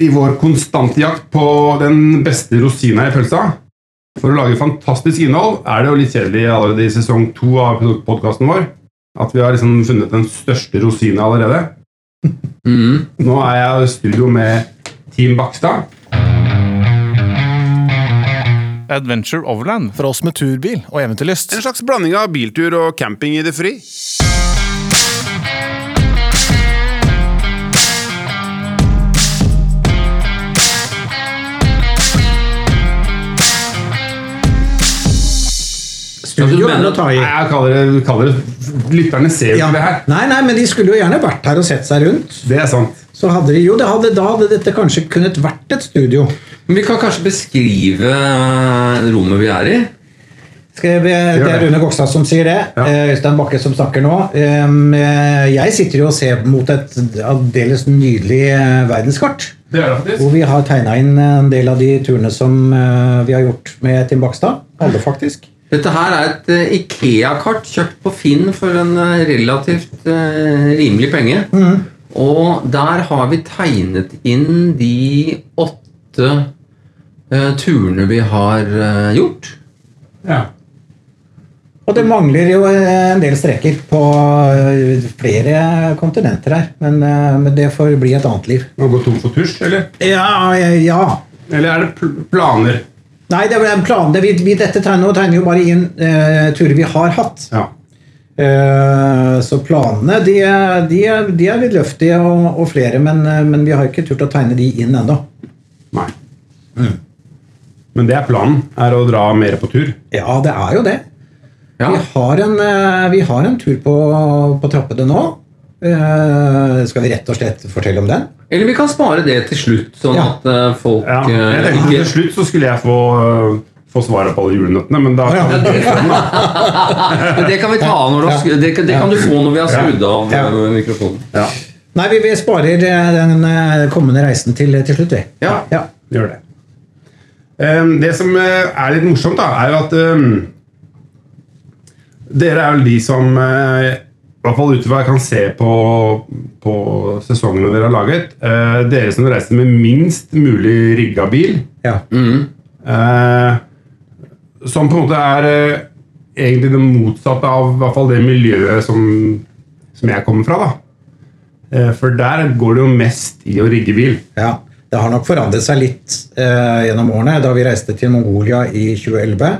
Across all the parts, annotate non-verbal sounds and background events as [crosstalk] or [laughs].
i vår konstante jakt på den beste rosina i pølsa. For å lage fantastisk innhold er det jo litt kjedelig allerede i sesong to av podkasten vår at vi har liksom funnet den største rosina allerede. Mm. Nå er jeg i studio med Team Bakstad. Adventure Overland. For oss med turbil og eventyrlyst. En slags blanding av biltur og camping i det fri. Studio er det å ta i. Nei, jeg kaller det, kaller det Lytterne ser jo Ja. ikke det her. Nei, nei, men de skulle jo gjerne vært her og sett seg rundt. Det er sant. Så hadde de, jo, det hadde, Da hadde dette kanskje kunnet vært et studio. Men vi kan kanskje beskrive eh, rommet vi er i. Skal det er Rune Gokstad som sier det. Ja. Eh, Øystein Bakke som snakker nå. Eh, Jeg sitter jo og ser mot et aldeles nydelig verdenskart. Det er det. Hvor vi har tegna inn en del av de turene som vi har gjort med Tim Bakstad. Alle, faktisk. Dette her er et eh, Ikea-kart kjøpt på Finn for en eh, relativt uh, rimelig penge. Og der har vi tegnet inn de åtte turene vi har gjort. Ja. Og det mangler jo en del streker på flere kontinenter her. Men, men det får bli et annet liv. Må gå tom for tusj, eller? Ja, ja. Eller er det pl planer? Nei, det er en plan. Det, vi, vi, dette tegner, tegner jo bare inn eh, turer vi har hatt. Ja. Eh, så planene de, er- de, er- de er litt løftige og, og flere, men, eh, men vi har ikke turt å tegne de inn ennå. Nei. Men det er planen. Er å dra mer på tur. Ja, det er jo det. Ja. Vi, har en, eh, vi har en tur på, på trappene nå. Eh, skal vi rett og slett fortelle om den? Eller vi kan spare det til slutt, sånn Ja. at eh, folk Ja. Jeg eh, tenkte ikke Til slutt så skulle jeg få, få svaret på alle julenøttene, men da Ja. [laughs] Men det kan vi ta av når du det, det kan du få når vi har skrudd av Ja. mikrofonen. Ja, Nei, vi, vi sparer den kommende reisen til, til slutt, vi. Ja. Ja. gjør det. Um, Det som er litt morsomt, da, er jo at um, Dere er vel de som i hvert fall ut ifra hva jeg kan se på, på sesongene dere har laget. eh, dere som reiser med minst mulig rigga bil. Ja. Eh, som på en måte er eh, egentlig det motsatte av hvert fall det miljøet som, som jeg kommer fra. da. Eh, for der går det jo mest i å rigge bil. Ja, Det har nok forandret seg litt eh, gjennom årene. Da vi reiste til Mongolia i 2011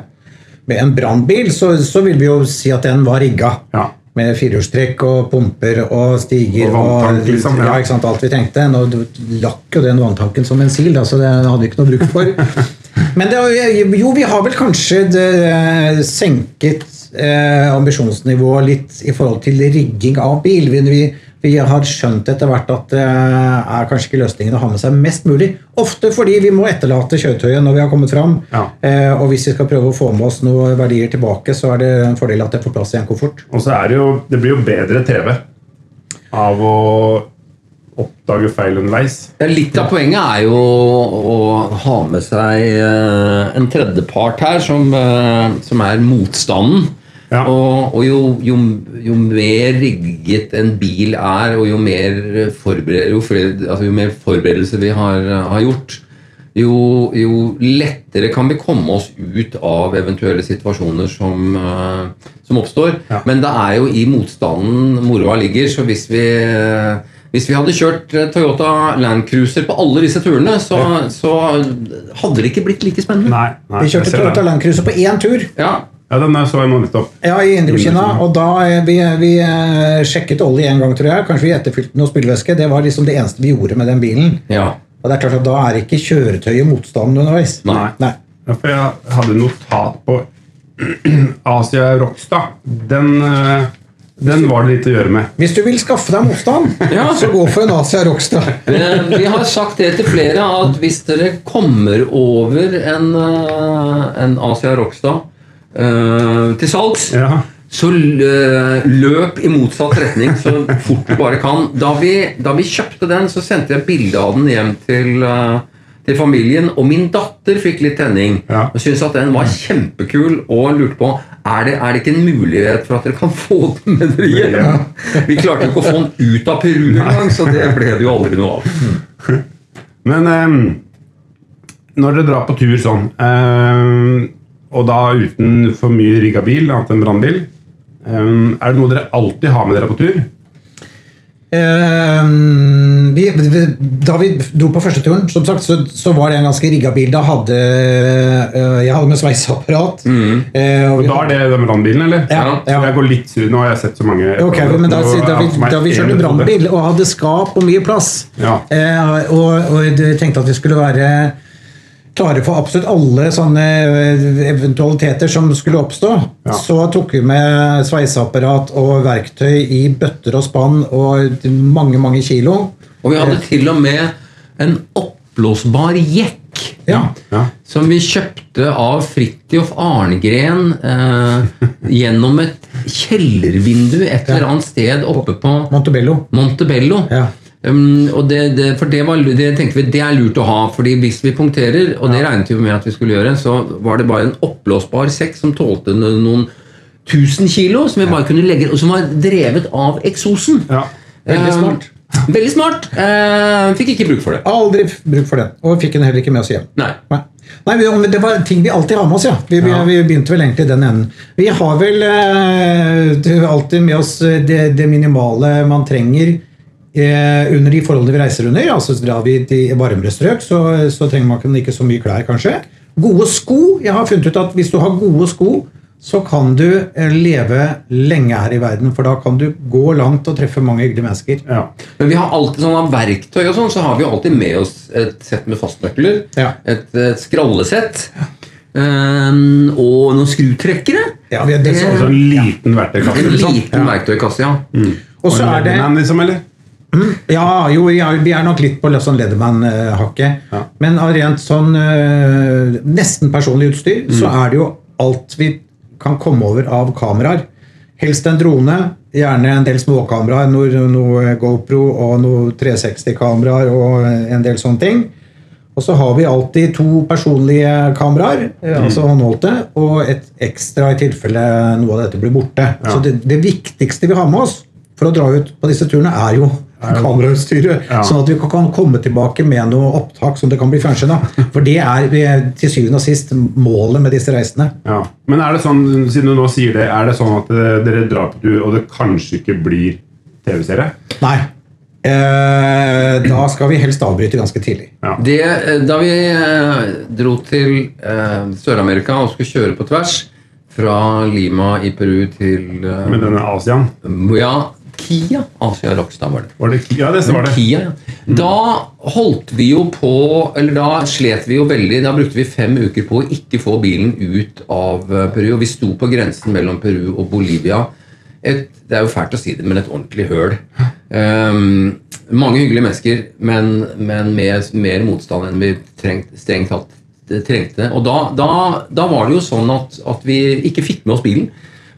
med en brannbil, så, så vil vi jo si at den var rigga. Ja. Med firehjulstrekk og pumper og stiger Og vanntank, liksom, ja. ja. alt vi trengte. Nå lakk jo den vanntanken som en sil, så det hadde vi ikke noe bruk for. [laughs] Men det, jo, vi har vel kanskje det, senket eh, ambisjonsnivået litt i forhold til rigging av bil. Vi, vi, har skjønt etter hvert at det er kanskje ikke løsningen å ha med seg mest mulig. Ofte fordi vi må etterlate kjøretøyet når vi har kommet fram. Ja. Eh, og hvis vi skal prøve å få med oss noen verdier tilbake, så er det en fordel at det får plass i en koffert. Og så er det jo Det blir jo bedre TV av å oppdage feil underveis. Litt av poenget er jo å ha med seg eh, en tredjepart her som, eh, som er motstanden. Ja. Og, og jo, jo, jo mer rigget en bil er, og jo mer, forbered, jo flere, altså jo mer forberedelser vi har, har gjort, jo, jo lettere kan vi komme oss ut av eventuelle situasjoner som, uh, som oppstår. Ja. Men det er jo i motstanden moroa ligger, så hvis vi hvis vi hadde kjørt Toyota Land Cruiser på alle disse turene, så, så hadde det ikke blitt like spennende. Nei, nei Vi kjørte Toyota det. Land Cruiser på én tur. Ja, Ja, den der så jeg nå nettopp. Ja, i Indokina. Og da eh, vi, vi eh, sjekket olje en gang, tror jeg. Kanskje vi etterfylte noe spylevæske. Det var liksom det eneste vi gjorde med den bilen. ja. Og det er klart at Da er ikke kjøretøyet motstanden underveis. Nei. Nei. Ja, for jeg hadde notat på [clears throat] Asia Rockstad. Den, øh, den var det litt å gjøre med. Hvis du vil skaffe deg motstand, [laughs] Ja. så gå for en Asia Rockstad. Eh, Vi har sagt det til flere at hvis dere kommer over en, eh, en Asia Rockstad eh, til salgs, Ja. så løp i motsatt retning så fort du bare kan. Da vi, da vi kjøpte den, så sendte jeg bilde av den hjem til, eh, til familien, og min datter fikk litt tenning. Ja. Og syntes at den var kjempekul, og lurte på er det, er det ikke en mulighet for at dere kan få den med dere hjem. Vi klarte ikke å få den ut av Peru engang, så det ble det jo aldri noe av. Men um, når dere drar på tur sånn, eh, og da uten for mye rigga bil, annet enn brannbil, eh, er det noe dere alltid har med dere på tur? Eh, vi, vi, da vi dro på første turen, som sagt, så, så var det en ganske rigga bil. Da hadde uh, jeg hadde med sveiseapparat. eh, og Og da er det den brannbilen, eller? Ja, ja. jeg går litt sur. Nå har jeg sett så mange okay, men da, da, er vi, da vi kjørte brannbil og hadde skap og mye plass, Ja. uh, og, og tenkte at vi skulle være klare for absolutt alle sånne eh, eventualiteter som skulle oppstå, Ja. så tok vi med sveiseapparat og verktøy i bøtter og spann og mange, mange kilo. Og vi hadde til og med en oppblåsbar jekk. Ja. Ja. Som vi kjøpte av Fridtjof Arngren eh, gjennom et kjellervindu et eller annet sted oppe på Montebello. Montebello. Ja. Um, og det, det, for det, var, det tenkte vi det er lurt å ha, fordi hvis vi punkterer, og det regnet vi med at vi skulle gjøre, så var det bare en oppblåsbar sekk som tålte noen tusen kilo, som vi bare kunne legge, og som var drevet av eksosen. Ja. Veldig Um, smart. [laughs] Veldig smart. Uh, fikk ikke bruk for det. Aldri bruk for det. og fikk den heller ikke med oss hjem. Nei. Nei. Nei, Det var ting vi alltid har med oss, ja. Vi, vi, Ja. vi begynte vel egentlig i den enden. Vi har vel eh, alltid med oss det, det minimale man trenger under de forholdene vi reiser under. Altså Drar vi til varmere strøk, så, så trenger man ikke så mye klær, kanskje. Gode sko. Jeg har funnet ut at hvis du har gode sko, så kan du eh, leve lenge her i verden. For da kan du gå langt og treffe mange hyggelige mennesker. Ja. Men vi har alltid sånn av verktøy og sånn, så har vi alltid med oss et sett med fastnøkler. Ja. Et, et skrallesett. Um, og noen skrutrekkere. Ja, vi- det- er så en liten verktøykasse. En Liksom. liten verktøykasse, ja. Og så er det Leatherman, liksom, eller? Ja, jo, vi er, vi er nok litt på sånn Lederman-hakket. Ja. Men av rent sånn øh, nesten personlig utstyr, så er det jo alt vi kan komme over av kameraer. Helst en drone, gjerne en del småkameraer, noe, noe GoPro og noe 360-kameraer og en del sånne ting. Og så har vi alltid to personlige kameraer, eh, altså håndholdte, og et ekstra i tilfelle noe av dette blir borte. Så det, det viktigste vi har med oss for å dra ut på disse turene, er jo kamerautstyret. Ja. Sånn at vi kan komme tilbake med noe opptak som det kan bli fjernsyn av. For det er til syvende og sist målet med disse reisene. Ja. Men er det sånn, siden du nå sier det, er det sånn at eh, dere drar på tur, og det kanskje ikke blir TV-serie? Nei. Eh, da skal vi helst avbryte ganske tidlig. Ja. Det, eh, da vi eh, dro til eh, Sør-Amerika og skulle kjøre på tvers fra Lima i Peru til eh, Med denne Asian? Ja, Kia. Asia Rockstad var det. Var det, ja, det var det. Kia, ja. Da holdt vi jo på Eller da slet vi jo veldig. Da brukte vi fem uker på å ikke få bilen ut av eh, Peru. Og vi sto på grensen mellom Peru og Bolivia. Et, det er jo fælt å si det, men et ordentlig høl. Um, mange hyggelige mennesker, men, men med mer motstand enn vi trengt, strengt tatt trengte. Og da, da, da var det jo sånn at, at vi ikke fikk med oss bilen.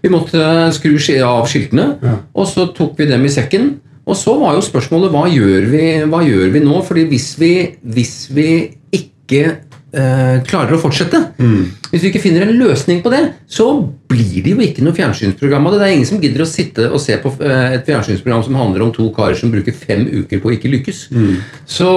Vi måtte skru av skiltene, og så tok vi dem i sekken. Og så var jo spørsmålet hva gjør vi, hva gjør vi nå? Fordi hvis vi, hvis vi ikke eh, klarer å fortsette, hvis vi ikke finner en løsning på det, så blir det jo ikke noe fjernsynsprogram av det. Det er ingen som gidder å sitte og se på eh, et fjernsynsprogram som handler om to karer som bruker fem uker på å ikke lykkes. Så,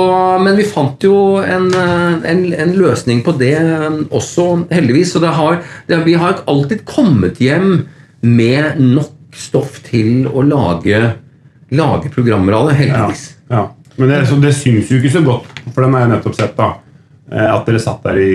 men vi fant jo en, eh, en, en løsning på det eh, også, heldigvis. Så det har, det, vi har alltid kommet hjem med nok stoff til å lage, lage programmer av det, heldigvis. Ja. Men det, så det syns jo ikke så godt, for den har jeg nettopp sett, da. eh, At dere satt der i,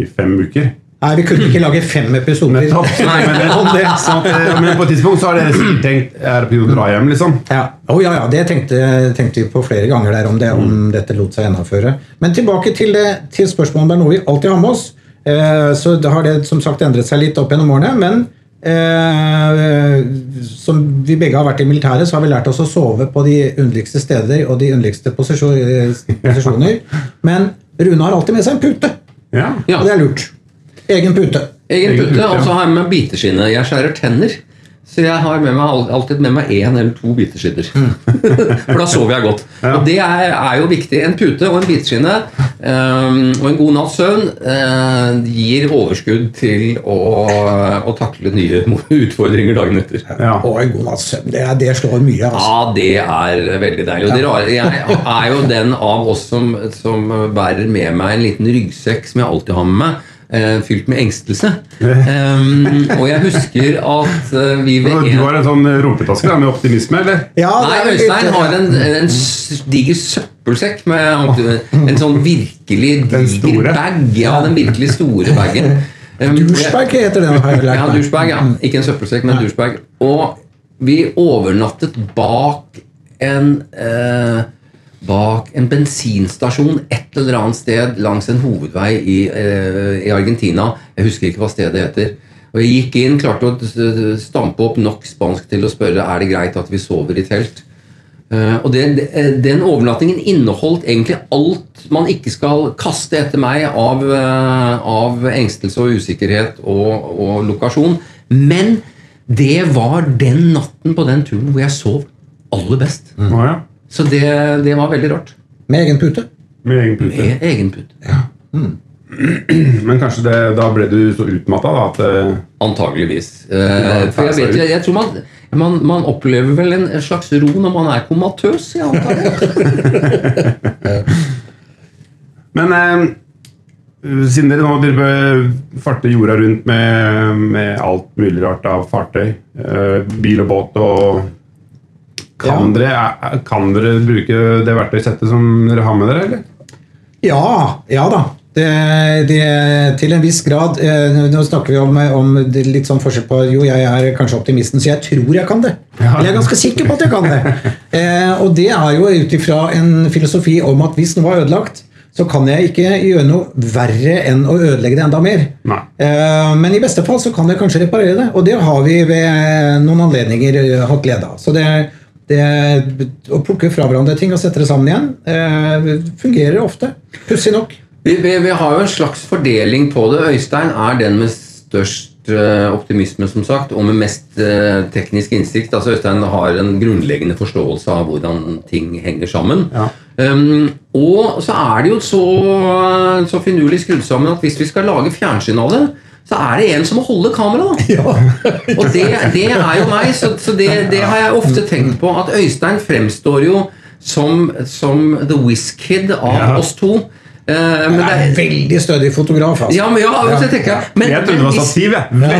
i fem uker. Nei, vi kunne ikke lage fem episoder Nettopp. Nei, men det. Så at, eh, men på et tidspunkt så har dere tenkt Er det på å dra hjem, liksom? Ja. Oh, ja, ja, det tenkte, tenkte vi på flere ganger der om, det, om dette lot seg gjennomføre. Men tilbake til, det, til spørsmålet om det er noe vi alltid har med oss. Eh, så det har det som sagt endret seg litt opp gjennom årene. Men eh, som vi begge har vært i militæret, så har vi lært oss å sove på de underligste steder og de underligste eh, posisjoner. Men Rune har alltid med seg en pute, Ja. Ja. og det er lurt. Egen pute. Egen pute, og så har jeg med biteskinne. Jeg skjærer tenner. Så jeg har med meg, alltid med meg én eller to biteskinner. [laughs] For da sover jeg godt. Ja. Og det er, er jo viktig. En pute og en biteskinne Um, og en god natts søvn uh, gir overskudd til å, å takle nye [laughs] utfordringer dagen etter. Ja. Og en god natts søvn. Det, det slår mye, altså. Ja, det er veldig deilig. Og det rare, jeg er jo den av oss som, som bærer med meg en liten ryggsekk som jeg alltid har med meg. Eh, Fylt med engstelse. [laughs] Um, og jeg husker at eh, vi ved Du har en sånn rumpetaske med optimisme, eller? Ja, det Nei, er Øystein har en, en diger søppelsekk med en sånn virkelig diger bag. Ja, den virkelig store bagen. [laughs] Um, Douchebag heter den. Her, jeg Ja, douchebag. ja. Ikke en søppelsekk, men douchebag. Og vi overnattet bak en eh, Bak en bensinstasjon et eller annet sted langs en hovedvei i, eh, i Argentina. Jeg husker ikke hva stedet heter. Og Jeg gikk inn, klarte å stampe opp nok spansk til å spørre er det greit at vi sover i telt. Uh, og det, Den overnattingen inneholdt egentlig alt man ikke skal kaste etter meg av, uh, av engstelse og usikkerhet og, og lokasjon. Men det var den natten på den turen hvor jeg sov aller best. Å ja. Så det, det var veldig rart. Med egen pute. Med egen pute. Med egen pute. [clears throat] Men kanskje det, da ble du så utmatta da, at eh, Antageligvis. Eh, for jeg vet jeg, jeg tror man, man, man opplever vel en slags ro når man er komatøs. Jeg antar. [laughs] Men eh, siden dere nå dere farter jorda rundt med, med alt mulig rart av fartøy, eh, bil og båt og kan, dere, er- kan dere bruke det verktøysettet som dere har med dere, eller? Ja, ja da. Det, det, til en viss grad. Eh, nå snakker vi om, om det litt sånn forskjell på Jo, jeg er kanskje optimisten, så jeg tror jeg kan det. Eller jeg er ganske sikker på at jeg kan det. [laughs] Eh, og det er jo ut ifra en filosofi om at hvis noe er ødelagt, så kan jeg ikke gjøre noe verre enn å ødelegge det enda mer. Eh, Men i beste fall så kan jeg kanskje reparere det, og det har vi ved noen anledninger eh, hatt glede av. Så det, det å plukke fra hverandre ting og sette det sammen igjen, eh, fungerer ofte. Pussig nok. Vi, vi, vi har jo en slags fordeling på det. Øystein er den med størst eh, optimisme, som sagt, og med mest eh, teknisk innsikt. Altså Øystein har en grunnleggende forståelse av hvordan ting henger sammen. Ja. Um, og så er det jo så, så finurlig skrudd sammen at hvis vi skal lage fjernsyn av det, så er det en som må holde kameraet. da. [laughs] Og det, det er jo meg, så, så det, det har jeg ofte tenkt på. At Øystein fremstår jo som, som the whiz-kid av Ja. oss to. Uh, men Jeg er en veldig stødig fotograf. Altså. ja, men ja, så tenker jeg men, Jeg trodde det var stativ, jeg. Men,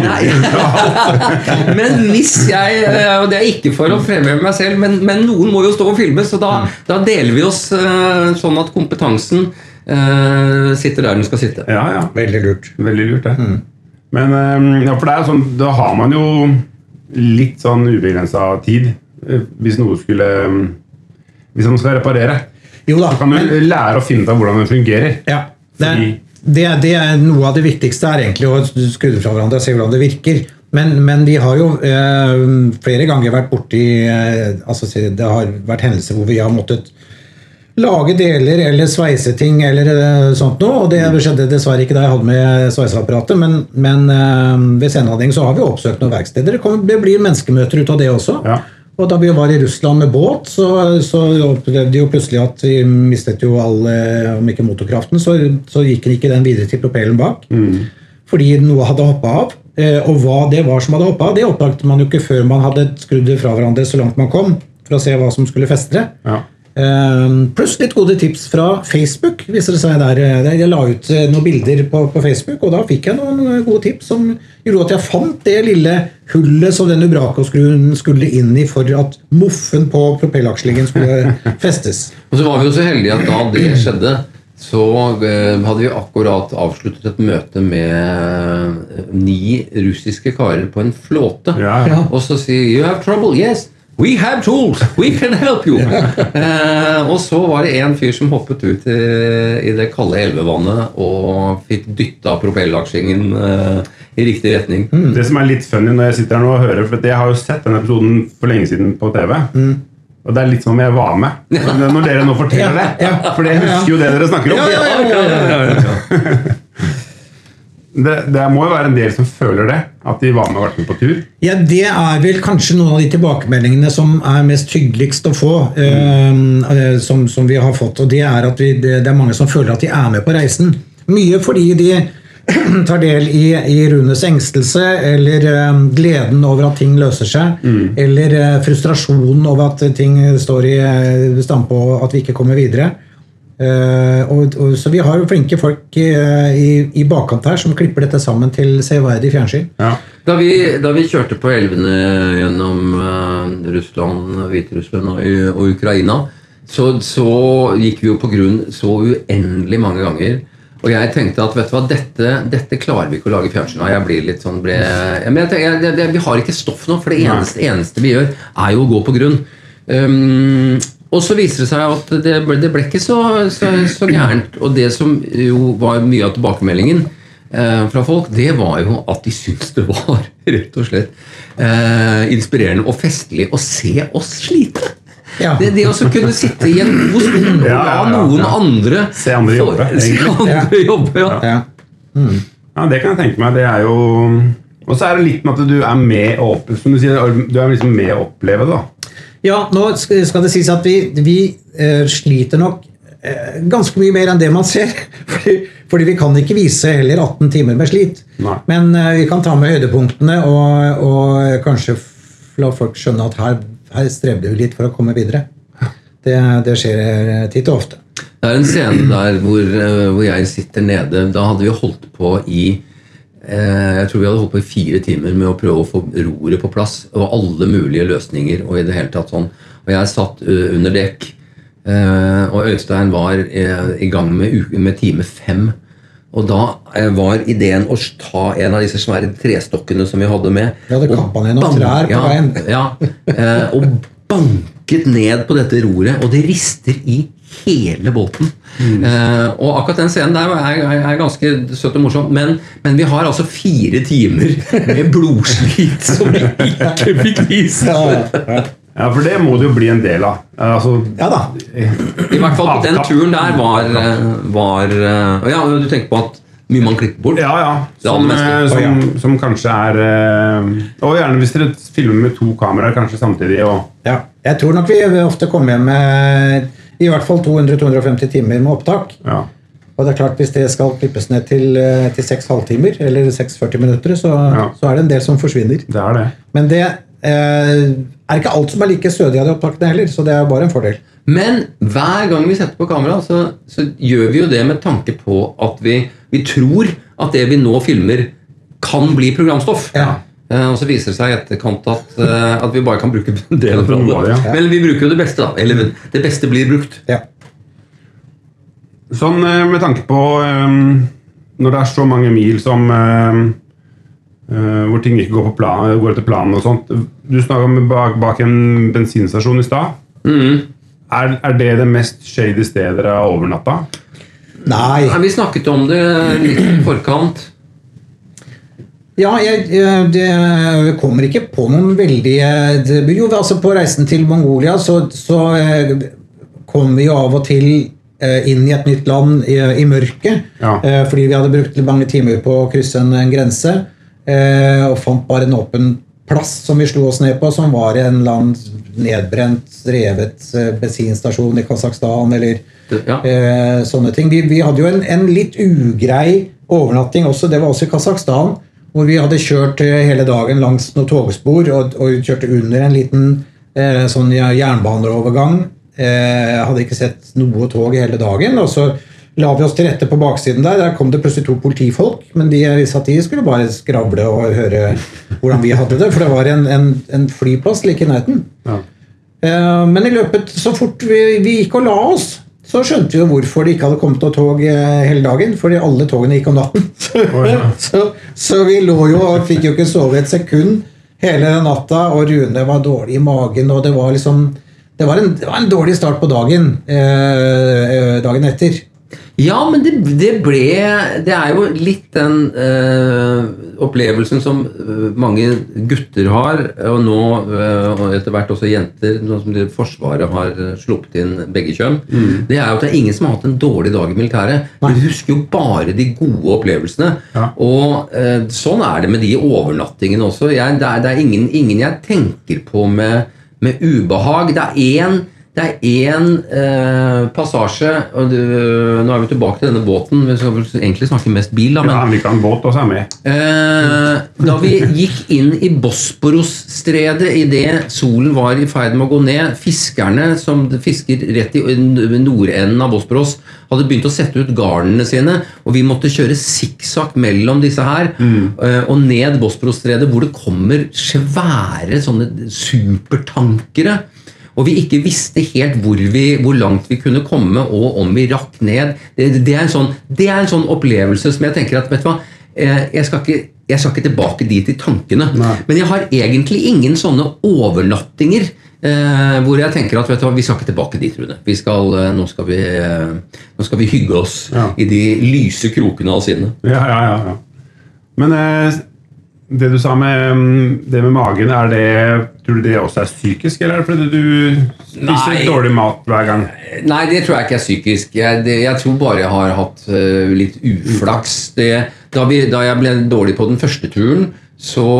[laughs] men hvis jeg eh, Og det er ikke for å fremheve meg selv, men, men noen må jo stå og filme, så da, da deler vi oss uh, sånn at kompetansen uh, sitter der den skal sitte. Ja, ja. Veldig lurt. Veldig lurt, det. Men eh, ja, for det er sånn, da har man jo litt sånn ubegrensa tid eh, hvis noe skulle eh, Hvis man skal reparere. Jo da, Så kan du men- lære å finne ut av hvordan den fungerer. Ja, det, det, det er noe av det viktigste er egentlig å skru fra hverandre og se hvordan det virker. Men, men vi har jo eh, flere ganger vært borti eh, altså, Det har vært hendelser hvor vi har måttet lage deler eller sveise ting eller eh, sånt noe. Og det skjedde dessverre ikke da jeg hadde med sveiseapparatet, men, men eh, ved senhandling så har vi oppsøkt noen verksteder. Det, kommer, det blir menneskemøter ut av det også. Ja. Og da vi var i Russland med båt, så, så opplevde de jo plutselig at vi mistet jo all eh, Om ikke motorkraften, så, så gikk den ikke den videre til propellen bak. Fordi noe hadde hoppa av. Og hva det var som hadde hoppa av, det oppdaget man jo ikke før man hadde skrudd det fra hverandre så langt man kom, for å se hva som skulle feste det. Ja. Eh, Pluss litt gode tips fra Facebook. viser det seg der. Eh, Jeg la ut eh, noen bilder på, på Facebook, og da fikk jeg noen eh, gode tips som gjorde at jeg fant det lille hullet som den Ubraco-skruen skulle inn i for at moffen på propellakslingen skulle [laughs] festes. Og så var vi jo så heldige at da det skjedde, så hadde vi akkurat avsluttet et møte med ni russiske karer på en flåte. Ja, ja. Og så sier You have trouble? Yes. We have tools! We can help you! [laughs] eh, og så var det en fyr som hoppet ut i, i det kalde elvevannet og fikk dytta propellaksjingen eh, i riktig retning. Det som er litt funny når jeg sitter her nå og hører, for jeg har jo sett denne episoden for lenge siden på TV. Og det er litt som om jeg var med når dere nå forteller det. For jeg husker jo det dere snakker om. [laughs] det, det må jo være en del som føler det, at de var med og vært med på tur. Ja, Det er vel kanskje noen av de tilbakemeldingene som er mest hyggeligst å få. Mm. Uh, som, som vi har fått. Og det er at vi, det, det er mange som føler at de er med på reisen. Mye fordi de [clears throat] tar del i, i Runes engstelse, eller uh, gleden over at ting løser seg. Eller uh, frustrasjonen over at ting står i stampe og at vi ikke kommer videre. Eh, og, og, så vi har jo flinke folk i, i, i bakkant her som klipper dette sammen til severdig fjernsyn. Ja. Da vi, da vi kjørte på elvene gjennom eh, Russland, Hviterussland og, og Ukraina, så, så gikk vi jo på grunn så uendelig mange ganger. Og jeg tenkte at vet du hva, dette, dette klarer vi ikke å lage fjernsyn av. Jeg blir litt sånn ble, men jeg, tenker, jeg, det, det, Vi har ikke stoff nå, for det eneste, eneste vi gjør, er jo å gå på grunn. Um, og så viser det seg at det ble, det ble ikke så, så, så gærent. Og det som jo var mye av tilbakemeldingen eh, fra folk, det var jo at de syntes det var [laughs] rett og slett eh, inspirerende og festlig å se oss slite. Ja. Det, det å kunne sitte i en god stund og Ja, la ja, ja, noen ja. andre Se andre jobbe, egentlig. andre jobbe, ja. Ja. Ja, det kan jeg tenke meg. Det er jo Og så er det litt med at du er med å opp, som du sier, du er liksom med å oppleve det. da. Ja, nå skal det sies at vi, vi uh, sliter nok uh, ganske mye mer enn det man ser. [laughs] Fordi, fordi vi kan ikke vise heller 18 timer med slit. Nei. Men uh, vi kan ta med høydepunktene og, og kanskje la folk skjønne at her, her strevde vi litt for å komme videre. Det, det skjer titt og ofte. Det er en scene der hvor, hvor jeg sitter nede. Da hadde vi holdt på i Jeg tror vi hadde holdt på i fire timer med å prøve å få roret på plass. Og alle mulige løsninger. Og i det hele tatt sånn. Og jeg satt under dekk. eh, og Øystein var eh, i gang med, med time fem. Og da eh, var ideen å ta en av disse svære trestokkene som vi hadde med. Vi hadde kappa ned noen trær på veien. Ja, ja, og banket ned på dette roret, og det rister i hele båten. Eh, og akkurat den scenen der er, er, er ganske søt og morsom, men, men vi har altså fire timer med blodslit som vi ikke fikk vise. Ja, For det må det jo bli en del av. Altså, Ja da. I hvert fall den turen der var, eh, var eh, Ja, du tenker på at mye man klipper bort? ja, ja. Som, eh, som, som kanskje er Og gjerne hvis dere filmer med to kameraer kanskje samtidig. og Ja. Jeg tror nok vi ofte kommer hjem med i hvert fall 200-250 timer med opptak. ja. Og det er klart Hvis det skal klippes ned til, eh, til 6 halvtimer, eller 6-40 minutter, så, Ja. så er det en del som forsvinner. Det er det. Men det eh, er ikke alt som er like stødig av de opptakene heller, så det er bare en fordel. Men hver gang vi setter på kamera, så, så gjør vi jo det med tanke på at vi, vi tror at det vi nå filmer, kan bli programstoff. Ja. Eh, og så viser det seg i etterkant at, eh, at vi bare kan bruke en del av det. Men vi bruker jo det beste, da. Eller det beste blir brukt. Ja. Sånn eh, med tanke på Når det er så mange mil som eh, eh, Hvor ting ikke går, på plan, går etter planen og sånt. Du snakka om bak, bak en bensinstasjon i stad. Er, er det det mest shady stedet dere har overnatta? Nei. Nei, Vi snakket om det litt i forkant. Ja, jeg, jeg, det kommer ikke på noen veldig eh, Jo, altså på reisen til Mongolia så, så eh, kom vi jo av og til eh, inn i et nytt land i, i mørket. Ja. eh, fordi vi hadde brukt mange timer på å krysse en, en grense. eh, og fant bare en åpen plass som vi slo oss ned på, som var en eller annen nedbrent, revet eh, bensinstasjon i Kasakhstan eller Ja. eh, sånne ting. Vi, vi hadde jo en, en litt ugrei overnatting også, det var også i Kasakhstan, hvor vi hadde kjørt eh, hele dagen langs noen togspor og, og kjørte under en liten eh, sånn jernbaneovergang. Eh, hadde ikke sett noe tog hele dagen. og så la vi oss til rette på baksiden der. Der kom det plutselig to politifolk, men de vi satt i, skulle bare skravle og høre hvordan vi hadde det, for det var en, en, en flyplass like i nærheten. Ja. Eh, Men i løpet, så fort vi, vi gikk og la oss, så skjønte vi jo hvorfor det ikke hadde kommet noe tog eh, hele dagen. Fordi alle togene gikk om natten. [laughs] ja. så, så vi lå jo og fikk jo ikke sove et sekund hele den natta, og Rune var dårlig i magen, og det var liksom Det var en, det var en dårlig start på dagen eh, eh, dagen etter. Ja, men det, det ble Det er jo litt den eh, opplevelsen som eh, mange gutter har, og nå og etter hvert også jenter, nå som Forsvaret har sluppet inn begge kjønn. Det er jo at det er ingen som har hatt en dårlig dag i militæret. Du husker jo bare de gode opplevelsene. Ja. Og eh, sånn er det med de overnattingene også. Jeg, det er, det er ingen, ingen jeg tenker på med, med ubehag. Det er én det er én eh, passasje og du, Nå er vi tilbake til denne båten. Vi skal egentlig snakke mest bil, da. Men Ja, vi kan båt også med. Eh, da vi gikk inn i Bosporos-stredet idet solen var i ferd med å gå ned Fiskerne som fisker rett i nordenden av Bosporos, hadde begynt å sette ut garnene sine, og vi måtte kjøre sikksakk mellom disse her eh, og ned Bosporos-stredet, hvor det kommer svære sånne supertankere. Og vi ikke visste helt hvor, vi, hvor langt vi kunne komme, og om vi rakk ned. Det, det, er en sånn, det er en sånn opplevelse som jeg tenker at vet du hva, eh, jeg skal ikke, jeg skal ikke tilbake dit i tankene. Nei. Men jeg har egentlig ingen sånne overnattinger eh, hvor jeg tenker at vet du hva, vi skal ikke tilbake dit, Rune. Vi skal, eh, nå, skal vi, eh, nå skal vi hygge oss Ja. i de lyse krokene av sinnet. Ja, ja, ja, ja. Men eh, det du sa med mm, det med magen, er det, tror du det også er psykisk, eller er det fordi du spiser Nei. dårlig mat hver gang? Nei, det tror jeg ikke er psykisk. Jeg, det, jeg tror bare jeg har hatt uh, litt uflaks. Det, da, vi, da jeg ble dårlig på den første turen, så,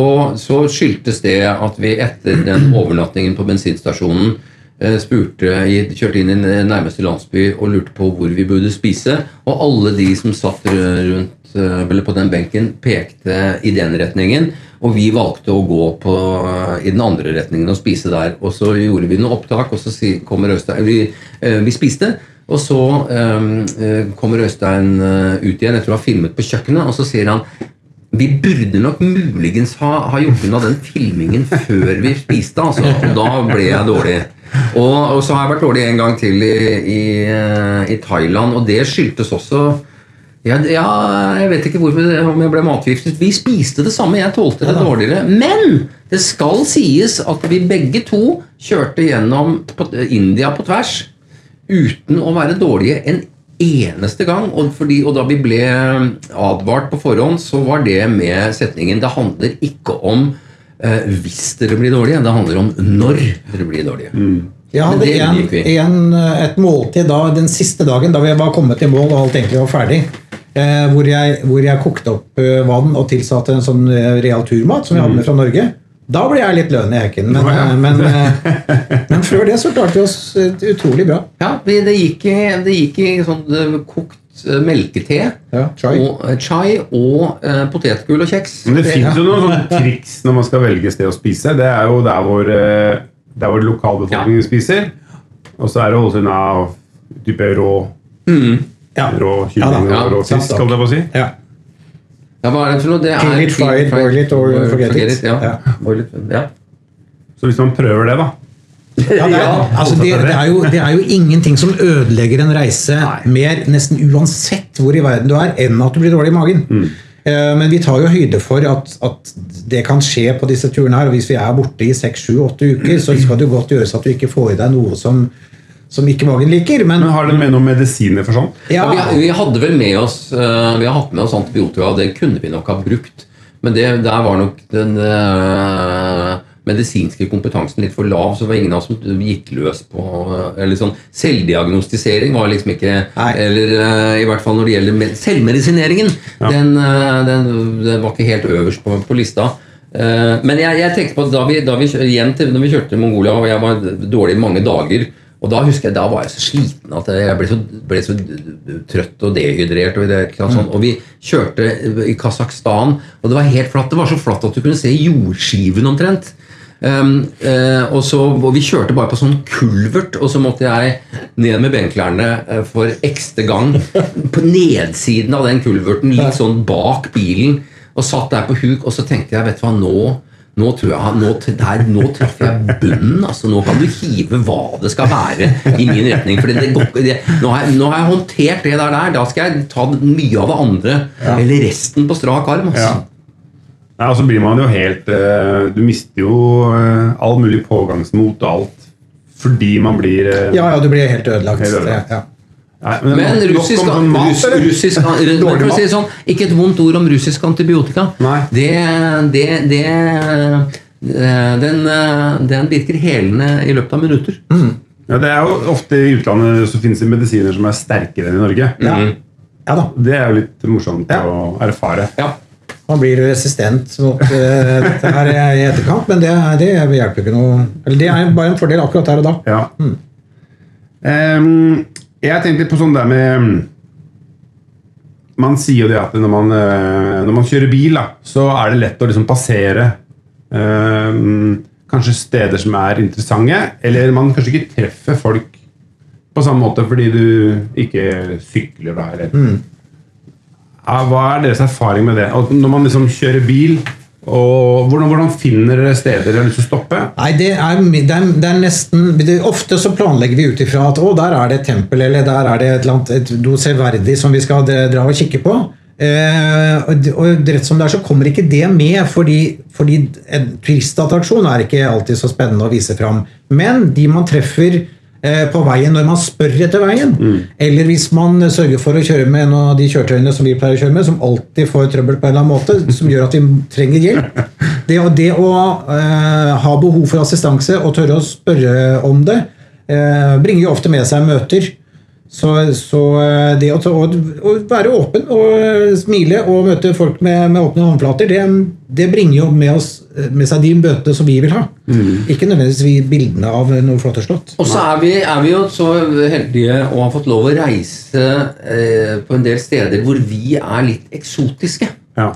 så skyldtes det at vi etter den overnattingen på bensinstasjonen spurte, kjørte inn i nærmeste landsby og lurte på hvor vi burde spise. Og alle de som satt rundt øh, eller på den benken, pekte i den retningen. Og vi valgte å gå på, i den andre retningen og spise der. Og så gjorde vi noe opptak, og så kommer Øystein Vi, eh, vi spiste, og så eh, eh, kommer Øystein eh, ut igjen etter å ha filmet på kjøkkenet, og så sier han vi burde nok muligens ha, ha gjort unna den filmingen før vi spiste. Altså. Og da ble jeg dårlig. Og, og så har jeg vært dårlig en gang til i, i, eh, i Thailand, og det skyldtes også ja, ja, jeg vet ikke hvorfor om jeg ble matforgiftet. Vi spiste det samme, jeg tålte det dårligere. Men det skal sies at vi begge to kjørte gjennom India på tvers uten å være dårlige en eneste gang. Og, fordi, og da vi ble advart på forhånd, så var det med setningen Det handler ikke om eh, hvis dere blir dårlige, det handler om når dere blir dårlige. Jeg hadde en, en, et måltid da, den siste dagen, da vi var kommet i mål og alt egentlig var ferdig. Eh, hvor, jeg, hvor jeg kokte opp eh, vann og tilsatte en sånn eh, real turmat som vi hadde med fra Norge. Da ble jeg litt lønn i hekken. Men, ja. eh, men, eh, [laughs] men før det så klarte vi oss eh, utrolig bra. Ja, det, gikk i, det gikk i sånn kokt melkete. Ja, chai. Og, chai og eh, potetgull og kjeks. Men det fins jo noen [laughs] sånne triks når man skal velge sted å spise. Det er jo der hvor, der hvor lokalbefolkningen spiser. Og så er det å holde seg unna type rå, Ja. rå kylling og rå fisk, holdt jeg på å si. Ja. Ja, hva er det for noe? Det er Kill it, fry it, boil it or forget it. Ja. Ja. Boil it, ja. Så hvis man prøver det, da Ja, det, er, [laughs] altså det, det, er jo, det er jo ingenting som ødelegger en reise mer, nesten uansett hvor i verden du er, enn at du blir dårlig i magen. Mm. Men vi tar jo høyde for at, at det kan skje på disse turene her. og Hvis vi er borte i seks, sju, åtte uker, så skal det jo godt gjøres at du ikke får i deg noe som, som ikke magen liker. Men Men har dere med noen medisiner for sånt? ja, Vi, vi hadde vel med oss eh, Vi har hatt med oss antibiotika, det kunne vi nok ha brukt. Men det, der var nok den eh, medisinske kompetansen litt for lav, så var ingen av oss som gikk løs på eh, eller sånn, Selvdiagnostisering var liksom ikke Nei. Eller eh, i hvert fall når det gjelder med- selvmedisineringen, den, eh, den, den var ikke helt øverst på, på lista. Eh, Men jeg, jeg tenkte på at da vi, da vi, igjen til, når vi kjørte til Mongolia, og jeg var dårlig i mange dager og da husker jeg, da var jeg så sliten at jeg ble så, ble så trøtt og dehydrert. Og, det, sånn. og vi kjørte i Kasakhstan, og det var helt flatt. Det var så flatt at du kunne se jordskiven omtrent. Um, uh, og, så, og vi kjørte bare på sånn kulvert, og så måtte jeg ned med benklærne eh, for ekste gang på nedsiden av den kulverten, litt sånn bak bilen, og satt der på huk, og så tenkte jeg, vet du hva, nå nå, tror jeg, nå, der, nå traff jeg bunnen. altså Nå kan du hive hva det skal være i min retning. For det, det, går det, nå, har jeg, nå har jeg håndtert det der. der Da skal jeg ta mye av det andre. Eller resten på strak arm. Altså. Ja. Nei, og så blir man jo helt eh, Du mister jo eh, all mulig pågangsmot og alt fordi man blir eh, ja, ja, du blir helt ødelagt. Helt ødelagt. Det, ja. Nei, men Men russisk, sånn mat, russ, russisk men [laughs] for å si det sånn, Ikke et vondt ord om russisk antibiotika. Det, det, det eh, den, eh, den virker helende i løpet av minutter. Ja, det er jo ofte i utlandet så finnes det medisiner som er sterkere enn i Norge. Ja. ja da. Det er jo litt morsomt Ja. å erfare. Ja. Man blir resistent mot uh, dette her i etterkant, men det, det hjelper ikke noe Eller det er bare en fordel akkurat her og da. Ja. Ehm, jeg tenkte på sånn der med Man sier jo det at når man, eh, når man kjører bil, da, så er det lett å liksom passere ehm, kanskje steder som er interessante, eller man kanskje ikke treffer folk på samme måte fordi du ikke sykler da, eller ja, Hva er deres erfaring med det? Og når man liksom kjører bil, og hvordan, hvordan finner dere steder dere har lyst til å stoppe? Nei, det er, det er, det er nesten det, Ofte så planlegger vi ut ifra at å, der er det et tempel, eller der er det et, eller annet, et, noe severdig som vi skal dra dra og kikke på. Eh, og, og rett som det er, så kommer ikke det med, fordi, fordi en turistattraksjon er ikke alltid så spennende å vise fram. Men de man treffer eh, på veien når man spør etter veien, eller hvis man sørger for å kjøre med en av de kjøretøyene som vi pleier å kjøre med, som alltid får trøbbel på en eller annen måte, [laughs] som gjør at vi trenger hjelp. Det, det å eh, ha behov for assistanse og tørre å spørre om det, eh, bringer jo ofte med seg møter. Så, så eh, det å, å, å være åpen og eh, smile og møte folk med, med åpne håndflater, det, det bringer jo med, oss, med seg de bøtene som vi vil ha. Ikke nødvendigvis vi bildene av noe flotte slott. Og så er vi, er vi jo så heldige og har fått lov å reise eh, på en del steder hvor vi er litt eksotiske. Ja.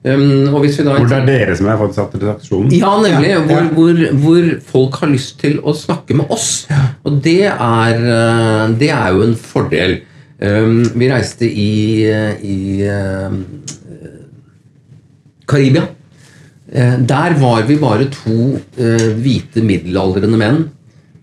Um, Hvor det er dere som er satt til aksjonen? Ja, nemlig. Ja, Hvor, hvor, hvor folk har lyst til å snakke med oss. Og det er, eh, det er jo en fordel. Um, vi reiste i, i uh, Karibia. Uh, Der var vi bare to uh, hvite middelaldrende menn.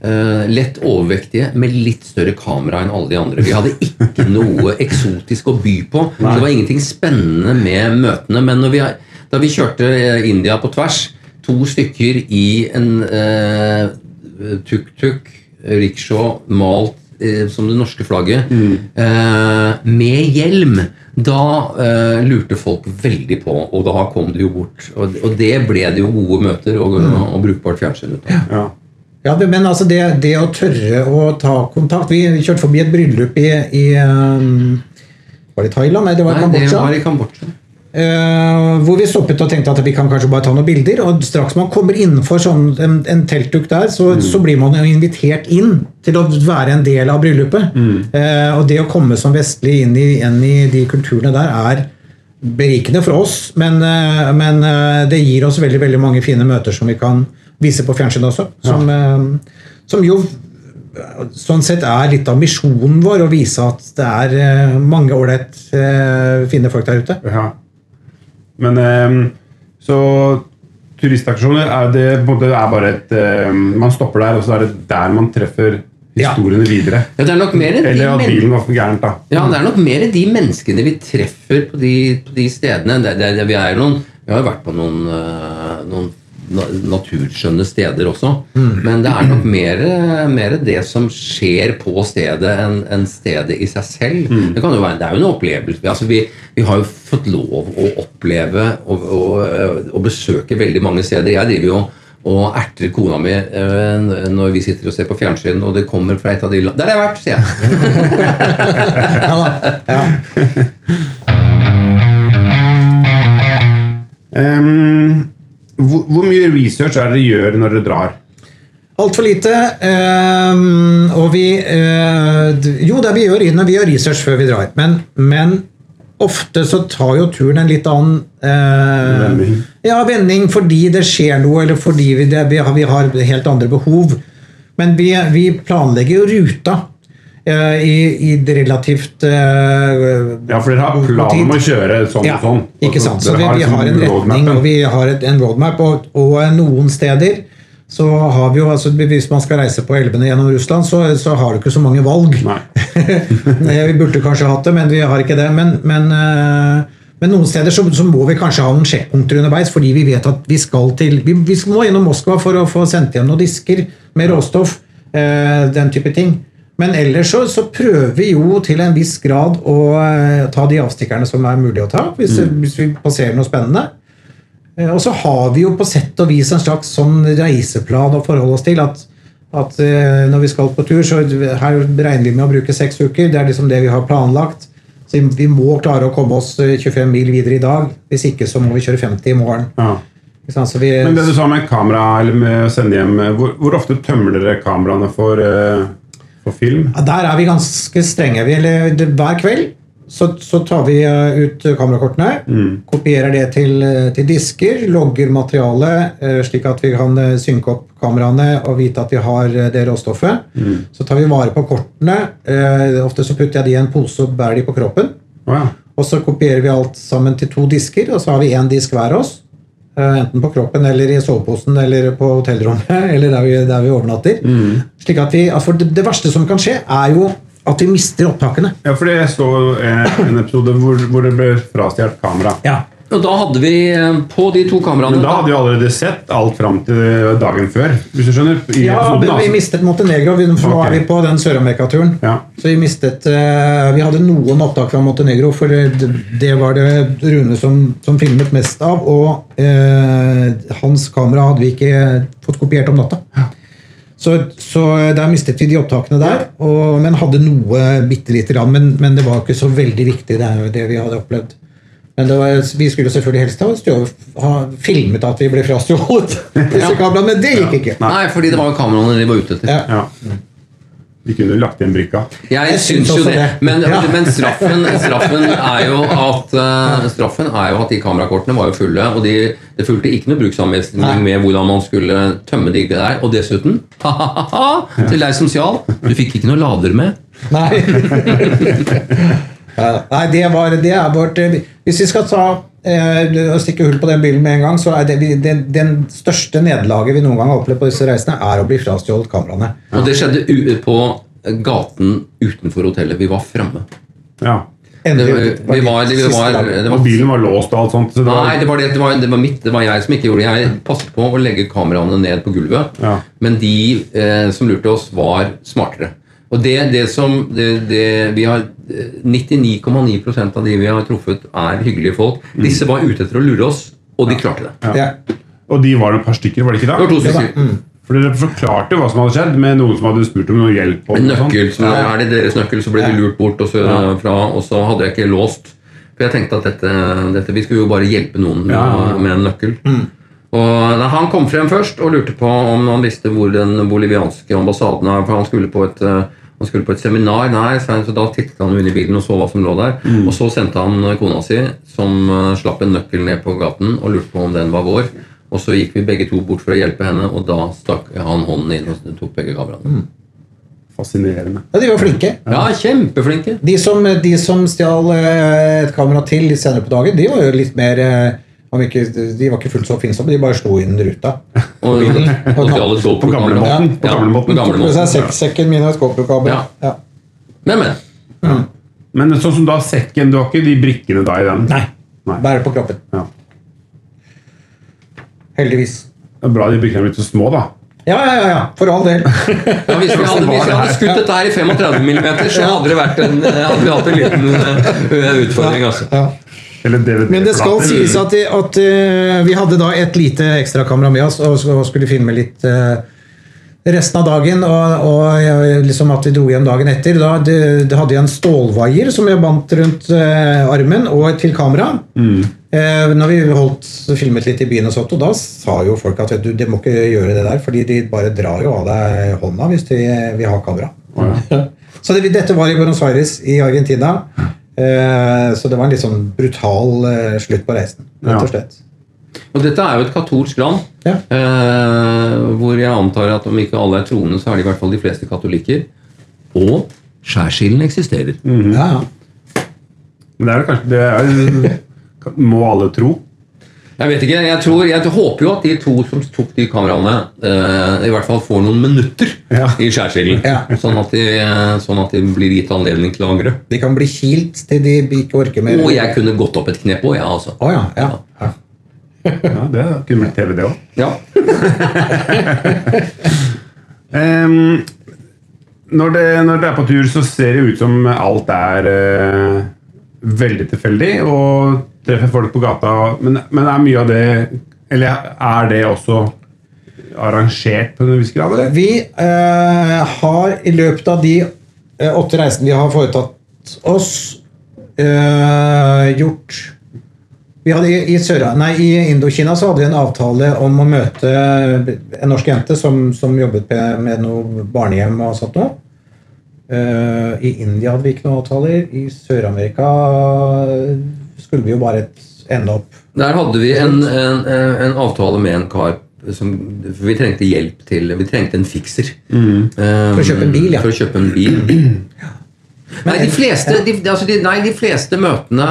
Eh, lett overvektige med litt større kamera enn alle de andre. Vi hadde ikke noe eksotisk å by på. Nei. det var ingenting spennende med møtene. Men når vi, da vi kjørte eh, India på tvers, to stykker i en uh, tuk-tuk, rickshaw, malt uh, som det norske flagget, eh, med hjelm, da lurte folk veldig på, og da kom det jo bort. Og, og det ble det jo gode møter og, og brukbart fjernsyn ut av. Ja. Ja, det- men altså det, det å tørre å ta kontakt Vi kjørte forbi et bryllup i, i um, Var det Thailand? Nei, det var i Kambodsja. det var i Kambodsja. Uh, hvor vi stoppet og tenkte at vi kan kanskje bare ta noen bilder. Og straks man kommer innenfor sånn, en, en teltduk der, så, så blir man jo invitert inn til å være en del av bryllupet. Eh, og det å komme som vestlig inn i, inn i de kulturene der er berikende for oss, men, uh, men det gir oss veldig, veldig mange fine møter som vi kan vise på fjernsyn også. Som, ja. som jo sånn sett er litt av misjonen vår å vise at det er eh, mange ålreit eh, fine folk der ute. Ja. Men så turistaksjoner er det på er bare et Man stopper der, og så er det der man treffer Ja. historiene videre. Ja, det er nok mer enn Eller at bilen var for gærent, da. Ja, det er nok mer de menneskene vi treffer på de, på de stedene. Det, det, vi, er noen, vi har jo vært på noen, noen naturskjønne steder også. Men det er nok mer, mer det som skjer på stedet, enn en stedet i seg selv. Det, kan jo være, det er jo en opplevelse. Altså, vi, vi har jo fått lov å oppleve og, og, og besøke veldig mange steder. Jeg driver jo og erter kona mi øh, når vi sitter og ser på fjernsyn, og det kommer fra et av de land Der har jeg vært, sier jeg. [laughs] Ja, da. ja. [laughs] Ehm, hvor, hvor mye research er det dere gjør når dere drar? Altfor lite. Øh, og vi øh, Jo, det vi gjør, vi gjør research før vi drar, men, men ofte så tar jo turen en litt annen øh, Vending. Ja, vending fordi det skjer noe, eller fordi vi, det, vi, har, vi har helt andre behov. Men vi, vi planlegger jo ruta i, i det relativt uh, Ja, for dere har planen om å kjøre sånn Ja, og sånn. ikke sant? Så vi, vi liksom har en retning, og vi har et, en roadmap, og, og noen steder så har vi jo, altså Hvis man skal reise på elvene gjennom Russland, så, så har du ikke så mange valg. [laughs] Vi burde kanskje hatt det, men vi har ikke det. Men, men, uh, men noen steder så, så må vi kanskje ha noen sjekkpunkter underveis, fordi vi vet at vi skal til Vi, vi må gjennom Moskva for å få sendt hjem noen disker med råstoff. Uh, den type ting. Men ellers så, så prøver vi jo til en viss grad å eh, ta de avstikkerne som er mulig å ta, hvis, hvis vi passerer noe spennende. Eh, Og så har vi jo på sett og vis en slags sånn reiseplan å forholde oss til. At, at eh, når vi skal på tur, så her regner vi med å bruke seks uker. Det er liksom det vi har planlagt. Så vi må klare å komme oss eh, 25 mil videre i dag. Hvis ikke så må vi kjøre 50 i morgen. Ja. Vi, Men det du sa med kamera, eller med å sende hjem, hvor, hvor ofte tømmer dere kameraene for, eh, for film? Ja, Der er vi ganske strenge. Vi, eller, hver kveld så, så tar vi eh, ut kamerakortene, kopierer det til, eh, til disker, logger materialet eh, slik at vi kan synke opp kameraene og vite at vi har det råstoffet. Så tar vi vare på kortene. Ofte så putter jeg de i en pose og bærer de på kroppen. Wow. Og så kopierer vi alt sammen til to disker, og så har vi én disk hver oss. Eh, Enten på kroppen eller i soveposen eller på hotellrommet [laughs] eller der vi, der vi overnatter. Slik at vi, altså det, det verste som kan skje, er jo at vi mister opptakene. ja, for jeg så eh, en episode hvor, hvor det ble frastjålet kamera. Ja. Og da hadde vi eh, på de to kameraene Men da hadde vi allerede sett alt fram til dagen før, hvis du skjønner. I Ja, episoden, altså. vi altså. mistet Montenegro, vi- for nå okay. er vi på den Sør-Amerika-turen. Ja. Så vi mistet eh, Vi hadde noen opptak fra Montenegro, for det, det var det Rune som, som filmet mest av. Og eh, hans kamera hadde vi ikke fått kopiert om natta. Så, så der mistet vi de opptakene der, og, men hadde noe bitte lite grann. Men, men det var ikke så veldig viktig, det det vi hadde opplevd. Men det var, vi skulle selvfølgelig helst ha, stjå- ha filmet at vi ble frastjålet [laughs] kameraene, men det gikk ikke. Nei, fordi det var kameraene de var ute etter. Ja. Ja. Vi kunne lagt igjen brikka. Jeg, Jeg syns jo det. det. Men, Ja. men straffen, straffen, er jo at, uh, straffen er jo at de kamerakortene var jo fulle, og de, det fulgte ikke noe bruksanvisning Nei. med hvordan man skulle tømme de der. Og dessuten, [laughs] ha-ha-ha, til deg som sjal, du fikk ikke noe lader med. Nei. [laughs] nei, det, var, det er vårt eh, Hvis vi skal ta eh, stikke hull på den bilen med en gang, så er det det den, den største nederlaget vi noen gang har opplevd på disse reisene, er å bli frastjålet kameraene. Og det skjedde u på gaten utenfor hotellet. Vi var framme. Ja. Endelig var, var vi var, vi var, dagene. det Og bilen var låst og alt sånt. Så det var, Nei, det var, det, det, var, det var mitt. Det var jeg som ikke gjorde det. Jeg passet på å legge kameraene ned på gulvet. Ja. Men de eh, som lurte oss, var smartere. Og det, det som det, det, vi har eh, 99,9% av de vi har truffet, er hyggelige folk. Disse var ute etter å lure oss, og de klarte det. Ja. Og de var et par stykker, var det ikke Det var to da? stykker. For dere forklarte hva som hadde skjedd, med noen som hadde spurt om noe hjelp. og En sånt. nøkkel, som er det deres nøkkel, så ble de lurt bort, og så, fra, og så hadde jeg ikke låst. For jeg tenkte at dette, dette Vi skulle jo bare hjelpe noen med, Ja, ja, ja. med en nøkkel. Og Han kom frem først og lurte på om han visste hvor den bolivianske ambassaden er. For han skulle på et, eh, han skulle på et seminar. Nei, så Da tittet han under inn i bilen og så hva som lå der. Og så sendte han kona si, som eh, slapp en nøkkel ned på gaten, og lurte på om den var vår. Og så gikk vi begge to bort for å hjelpe henne, og da stakk han hånden inn og tok begge kameraene. Fascinerende. Ja, de var flinke. Ja, kjempeflinke. De som, de som stjal eh, et kamera til litt senere på dagen, de var jo litt mer eh, ikke, De var ikke fullt så oppfinnsomme, de bare slo inn ruta. Og, og stjal et På gamlemåten. På Ja, gamle på Tok seg sekk- sekken min og et GoPro-kabel. Ja. Ja. Men, men. Men sånn som da sekken, du har ikke de brikkene da i den? Nei. Nei. Bare på kroppen. Ja. Heldigvis. Det er bra de brikkene er blitt så små, da. Ja, ja, ja, ja. For all del. Ja, hvis, vi [laughs] hadde, hvis vi hadde skutt dette her i 35 mm, så hadde, det vært en, hadde vi hatt en liten eh, utfordring. Altså. Ja. Men det skal sies at, at uh, vi hadde da et lite ekstrakamera med oss og skulle filme litt uh, resten av dagen. Og, og liksom at vi dro hjem dagen etter. Da det, det hadde jeg en stålvaier som jeg bandt rundt uh, armen og til kamera. Eh, når vi holdt, filmet litt i byen, og sånt, og da sa jo folk at du, de må ikke gjøre det der, fordi de bare drar jo av deg hånda hvis de vil ha kamera. [laughs] Så det, dette var i Buenos Aires i Argentina. Eh, så det var en litt sånn brutal eh, slutt på reisen, rett og slett. Og dette er jo et katolsk land, Ja. eh, hvor jeg antar at om ikke alle er troende, så er de i hvert fall de fleste katolikker. Og skjærsilden eksisterer. Ja, ja. Men det er kanskje det er, [laughs] Må alle tro? Jeg vet ikke, jeg, tror, jeg håper jo at de to som tok de kameraene, eh, i hvert fall får noen minutter Ja. i skjærsilden. Ja. Sånn, at de, sånn at de blir gitt anledning til å angre. De kan bli kilt til de ikke orker mer. Og jeg kunne gått opp et kne på, jeg, ja, altså. Oh, ja, ja. ja. Ja, Det kunne blitt TV, det òg. Ja. [laughs] når, det, når dere er på tur, så ser det ut som alt er uh, veldig tilfeldig, og treffer folk på gata. Men, men er mye av det Eller er det også arrangert på en viss grad, eller? Vi eh, har i løpet av de eh, åtte reisene vi har foretatt oss, eh, gjort hadde i, nei, I Indokina så hadde vi en avtale om å møte en norsk jente som, som jobbet med noe barnehjem og sånt noe. Uh, I India hadde vi ikke noen avtaler. I Sør-Amerika skulle vi jo bare ende opp Der hadde vi en, en, en avtale med en kar som, vi trengte hjelp til Vi trengte en fikser. Um, For å kjøpe en bil, ja. For å kjøpe en bil. Nei, de fleste, de, altså de, nei, de fleste møtene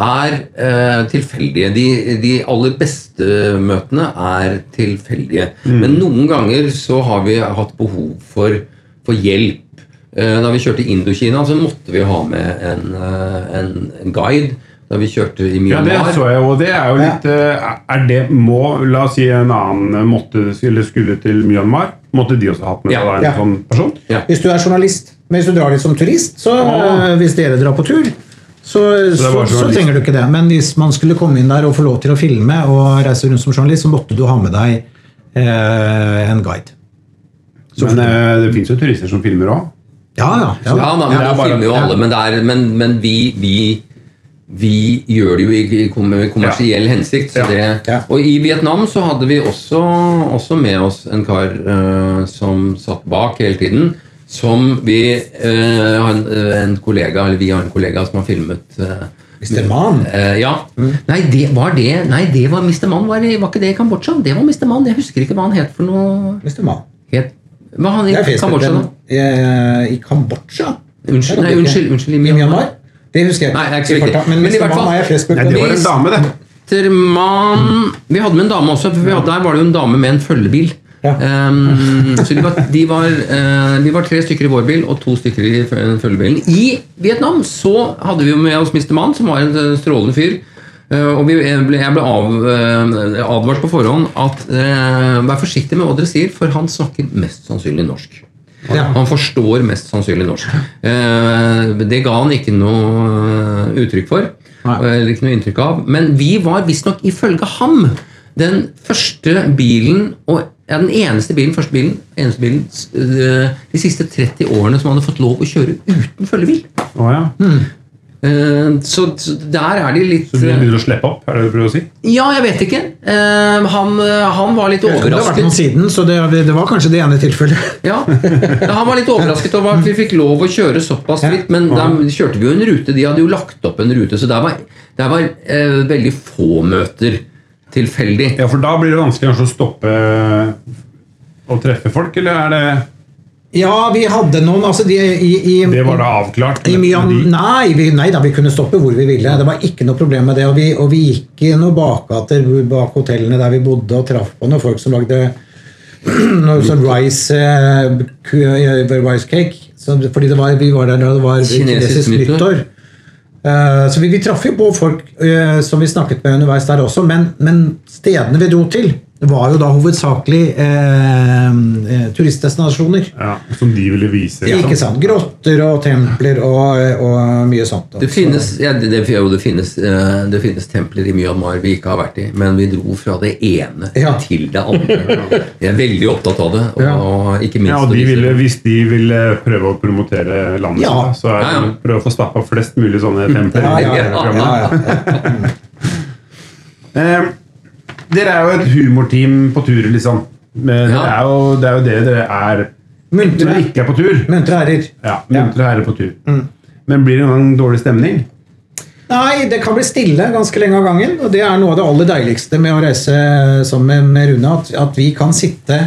er eh, tilfeldige. De, de aller beste møtene er tilfeldige. Men noen ganger så har vi hatt behov for, for hjelp. Eh, da vi kjørte Indokina, så måtte vi ha med en, eh, en, en guide. Da vi kjørte i Myanmar. Ja, det så jeg, og det er jo litt eh, Er det må La oss si en annen måtte eller skulle til Myanmar. Måtte de også hatt med Ja. en Ja. sånn person? Ja. Hvis du er journalist, men hvis du drar dit som turist, så eh, hvis dere drar på tur, så, så, så, trenger du ikke det. Men hvis man skulle komme inn der og få lov til å filme og reise rundt som journalist, så måtte du ha med deg eh, en guide. Men eh, det fins jo turister som filmer òg. Ja, ja. ja. Ja, da, men Ja, da bare- filmer jo ja. alle, men, det men, men vi, vi, vi gjør det jo i kommersiell ja. hensikt. Så Ja. det. Og i Vietnam så hadde vi også, også med oss en kar uh, som satt bak hele tiden. Som vi uh, har en, en kollega, eller vi har en kollega som har filmet uh, Mr. Man. Uh, ja. Mm. Nei, det var det Nei, det var Mr. Mann. Var, det- var ikke det i Kambodsja? Det var Mr. Mann. Jeg husker ikke hva han het for noe. Mr. Man. Het, hva han i Kambodsja, da? Eh, i Kambodsja. Unnskyld, nei, unnskyld, unnskyld, I Myanmar. Det husker jeg Nei, det er ikke så viktig. Men Men i hvert fall- er Facebook. Nei, det var en dame, det. Terman Vi hadde med en dame også, for vi hadde, der var det jo en dame med en følgebil. Ja. Um, så de var, de, var, uh, vi var tre stykker i vår bil og to stykker i følgebilen. I Vietnam så hadde vi med oss Mr. Mann, som var en eh, strålende fyr. Uh, og vi, jeg ble, jeg ble av, uh, advart på forhånd at vær forsiktig med hva dere sier, for han snakker mest sannsynlig norsk. Ja. Han forstår mest sannsynlig norsk. Eh, det ga han ikke noe eh, uttrykk for. Eller ikke noe inntrykk av. Men vi var visstnok ifølge ham den første bilen og ja, den eneste bilen, første bilen, eneste bilen eh, de siste 30 årene som hadde fått lov å kjøre uten følgebil. Oh, ja. Eh, så, så der er de litt Så de begynner å slippe opp, er det det du prøver å si? Ja, jeg vet ikke. Eh, han, han var litt Det har vært noen overrasket. siden, så det, det var kanskje det ene tilfellet. [laughs] Ja, Han var litt overrasket over at vi fikk lov å kjøre såpass fritt. Men der kjørte vi jo en rute. De hadde jo lagt opp en rute, så der var, der var eh, veldig få møter tilfeldig. Ja, for da blir det vanskelig kanskje å stoppe og treffe folk, eller er det Ja, vi hadde noen altså de, i, i, Det var da avklart? I nei, vi, nei da, vi kunne stoppe hvor vi ville. Det var ikke noe problem med det. Og vi, og vi gikk i noen bakgater bak hotellene der vi bodde, og traff på noen folk som lagde [clears throat] noe sånn rice, eh, eh, rice cake. Så, fordi det var, vi var der da det var Kinesisk nyttår. Eh, så vi, vi traff jo på folk uh, som vi snakket med underveis der også, men, men stedene vi dro til, var jo da hovedsakelig eh, eh, turistdestinasjoner. Ja, som de ville vise? Ikke sant? Grotter og templer og, og mye sånt. Det finnes, ja, det, det, jo, det, finnes, eh, det finnes templer i Myanmar vi ikke har vært i, men vi dro fra det ene Ja. til det andre. Vi er veldig opptatt av det. Og, Ja. ikke minst Ja, og de ville, Hvis de ville prøve å promotere landet, Ja. sitt, så er Ja, ja. det prøve å få stappa flest mulig sånne templer. Ja, ja, ja, ja, ja. [laughs] Eh, dere er jo et humorteam på tur, liksom. Men Ja. det, er jo, det er jo det dere er Muntre. når dere ikke er på tur. Muntre herrer. Ja, Muntre herrer på tur. Men blir det noen gang dårlig stemning? Nei, det kan bli stille ganske lenge av gangen. Og det er noe av det aller deiligste med å reise sammen med, Rune. At, at vi kan sitte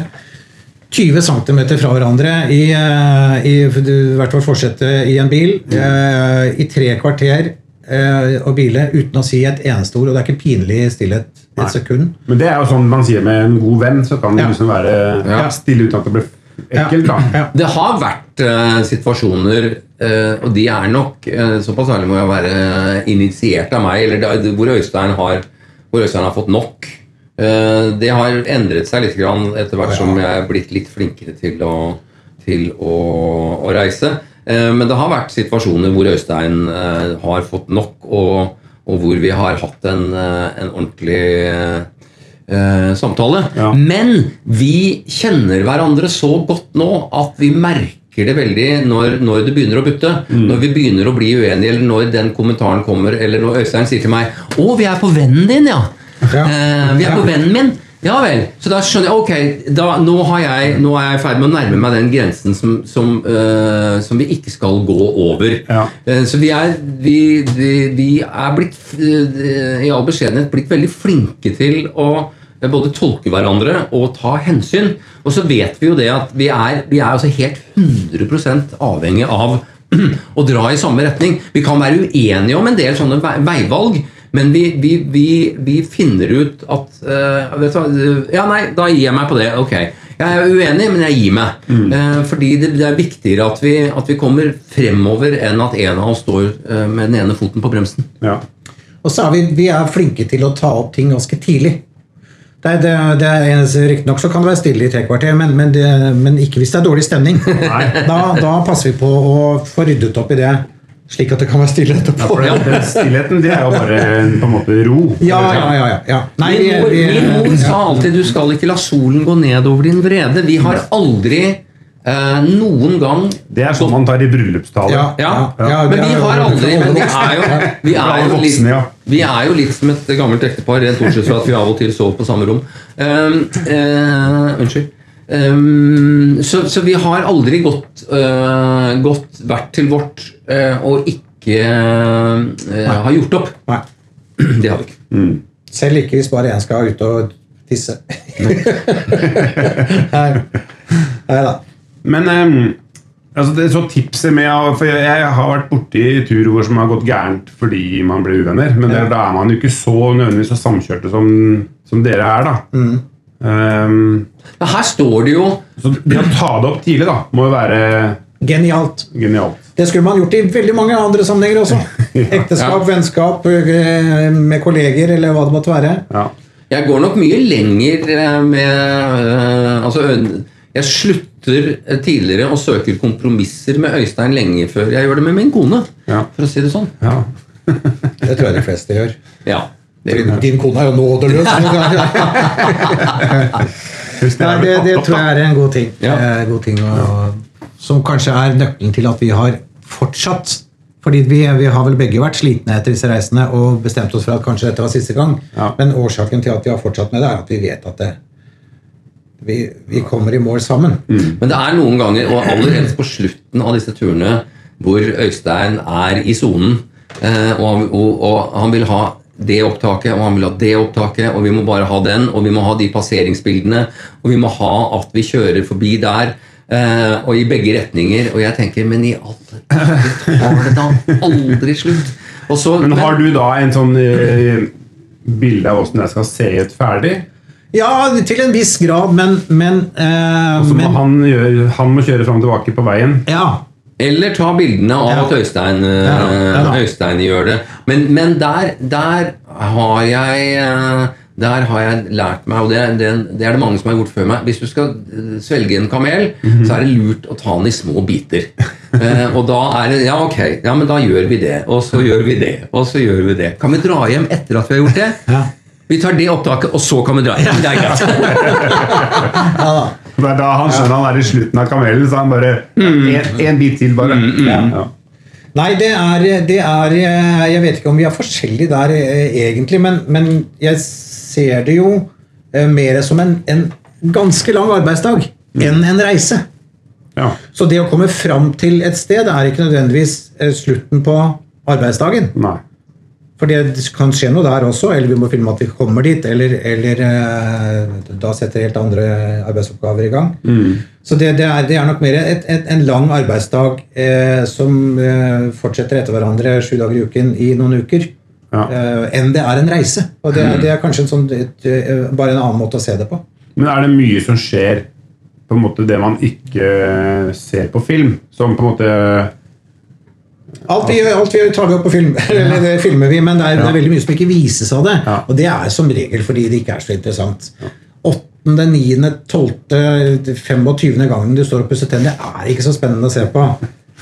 20 cm fra hverandre i, eh, i, i hvert fall forsete i en bil mm. i tre kvarter eh, og hvile uten å si et eneste ord. Og det er ikke pinlig stillhet et Nei. sekund. Men det er jo sånn man sier med en god venn, så kan det Ja. liksom være Ja. stille uten at det blir ekkelt. da. Ja. Det har vært eh, situasjoner, eh, og de er nok eh, såpass ærlig må jeg være initiert av meg, eller hvor Øystein har, hvor Øystein har fått nok. Eh, det har endret seg litt grann etter hvert som jeg er blitt litt flinkere til å, til å, å reise. Eh, men det har vært situasjoner hvor Øystein eh, har fått nok, og, og hvor vi har hatt en, eh, en ordentlig samtale. Ja. Men vi kjenner hverandre så godt nå at vi merker det veldig når, når det begynner å butte. Når vi begynner å bli uenige, eller når den kommentaren kommer, eller når Øystein sier til meg 'Å, vi er på vennen din, ja'. Ja. Eh, vi er på vennen min. Ja vel. Så da skjønner jeg Ok, da, nå, har jeg, nå er jeg i ferd med å nærme meg den grensen som, som, uh, som vi ikke skal gå over. Ja. Uh, så vi er, vi, vi, vi er blitt, uh, i all beskjedenhet, blitt veldig flinke til å både tolke hverandre og ta hensyn. Og så vet vi jo det at vi er, vi er altså helt 100% avhengig av [clears throat] å dra i samme retning. Vi kan være uenige om en del sånne veivalg, men vi, vi, vi, vi finner ut at uh, vet du, hva, Ja, nei, da gir jeg meg på det. Ok. Jeg er uenig, men jeg gir meg. Eh, fordi det, det er viktigere at vi, at vi kommer fremover enn at en av oss står uh, med den ene foten på bremsen. Ja. Og så er vi, vi er flinke til å ta opp ting ganske tidlig. Det det, det er Riktignok så kan det være stille i tre kvarter, men, men, det, men ikke hvis det er dårlig stemning. Da, da passer vi på å få ryddet opp i det, slik at det kan være stille etterpå. For det, den stillheten det er jo bare på en måte ro. Ja, ja, ja. ja, ja. Nei, min, mor, min mor ja. sa alltid 'du skal ikke la solen gå ned over din vrede'. Vi har aldri eh, noen gang Det er sånn man tar i bryllupstale. Ja. Ja, ja, men vi har aldri Men vi er jo, vi er jo, litt, vi er jo litt som et gammelt ektepar, rent bortsett fra at vi av og til sover på samme rom. Uh, uh, unnskyld. Um, så, så vi har aldri gått, uh, gått hvert til vårt uh, og ikke uh, har gjort opp. Nei. [clears throat] Det har vi ikke. Selv ikke hvis bare én skal ut og tisse. [laughs] Nei. Nei da. Men um, altså det, så tipset med For jeg, jeg har vært borti turer hvor som har gått gærent fordi man ble uvenner. Men det, da er man jo ikke så nødvendigvis så samkjørte som, som dere er, da. Ehm, Men her står det jo så det å ta det opp tidlig da, må jo være Genialt. genialt. Det skulle man gjort i veldig mange andre sammenhenger også. [laughs] Ekteskap, vennskap, eh, med kolleger eller hva det måtte være. Ja. Jeg går nok mye lenger eh, med eh, Altså, jeg slutter tidligere og søker kompromisser med Øystein lenge før jeg gjør det med min kone. Ja. For å si det sånn. Ja. Det tror jeg de fleste gjør. Ja. Det, Din, din kone er jo nådeløs. [laughs] Nei, det, det tror jeg er en god ting. Ja. Eh, god ting å, som kanskje er nøkkelen til at vi har fortsatt fordi vi, vi har vel begge vært slitne etter disse reisene og bestemt oss for at kanskje dette var siste gang. Ja. Men årsaken til at vi har fortsatt med det, er at vi vet at det, vi, vi kommer i mål sammen. Men det er noen ganger, og aller helst på slutten av disse turene, hvor Øystein er i sonen, eh, og, og, og han vil ha det opptaket, og han vil ha det opptaket, og vi må bare ha den, og vi må ha de passeringsbildene, og vi må ha at vi kjører forbi der, Uh, og i begge retninger, og jeg tenker, men i alle tar det da aldri slutt. Og så, Men har du da en sånn uh, bilde av åssen jeg skal se ut ferdig? Ja, til en viss grad, men, men, eh, Så må men han, gjøre, han må kjøre fram og tilbake på veien? Ja. Eller ta bildene av Ja. at Øystein, eh, Ja, ja. Øystein gjør det. Men, men der, der har jeg eh, Der har jeg lært meg, og det, det, det er det mange som har gjort før meg Hvis du skal eh, svelge en kamel, Mhm. så er det lurt å ta den i små biter. Eh, og da er det Ja, ok, ja, men da gjør vi det. Og så gjør vi det. Og så gjør vi det. Kan vi dra hjem etter at vi har gjort det? Vi tar det opptaket, og så kan vi dra hjem. Det er greit. [laughs] ja da. Det er da han skjønner han er i slutten av kamelen, så han bare en, en bit til, bare. Ja. Nei, det er, det er eh, Jeg vet ikke om vi er forskjellige der eh, egentlig, men, men jeg ser det jo eh, mer som en, en ganske lang arbeidsdag enn en reise. Ja. Så det å komme fram til et sted er ikke nødvendigvis slutten på arbeidsdagen. Nei. For det kan skje noe der også, eller vi må filme at vi kommer dit, eller, eller eh, da setter helt andre arbeidsoppgaver i gang. Så det, det, er, det er nok mer et, et, en lang arbeidsdag eh, som eh, fortsetter etter hverandre sju dager i uken i noen uker, Ja. eh, enn det er en reise. Og det, det er kanskje en sånn, et, eh, bare en annen måte å se det på. Men er det mye som skjer på en måte det man ikke ser på film? Som på en måte Alt vi, alt vi tar vi opp på film, [laughs] eller det filmer vi, men det er, det er veldig mye som ikke vises av det. Og det er som regel fordi det ikke er så interessant. 8.9.12.25. gangen du står og pusser tenner, er ikke så spennende å se på.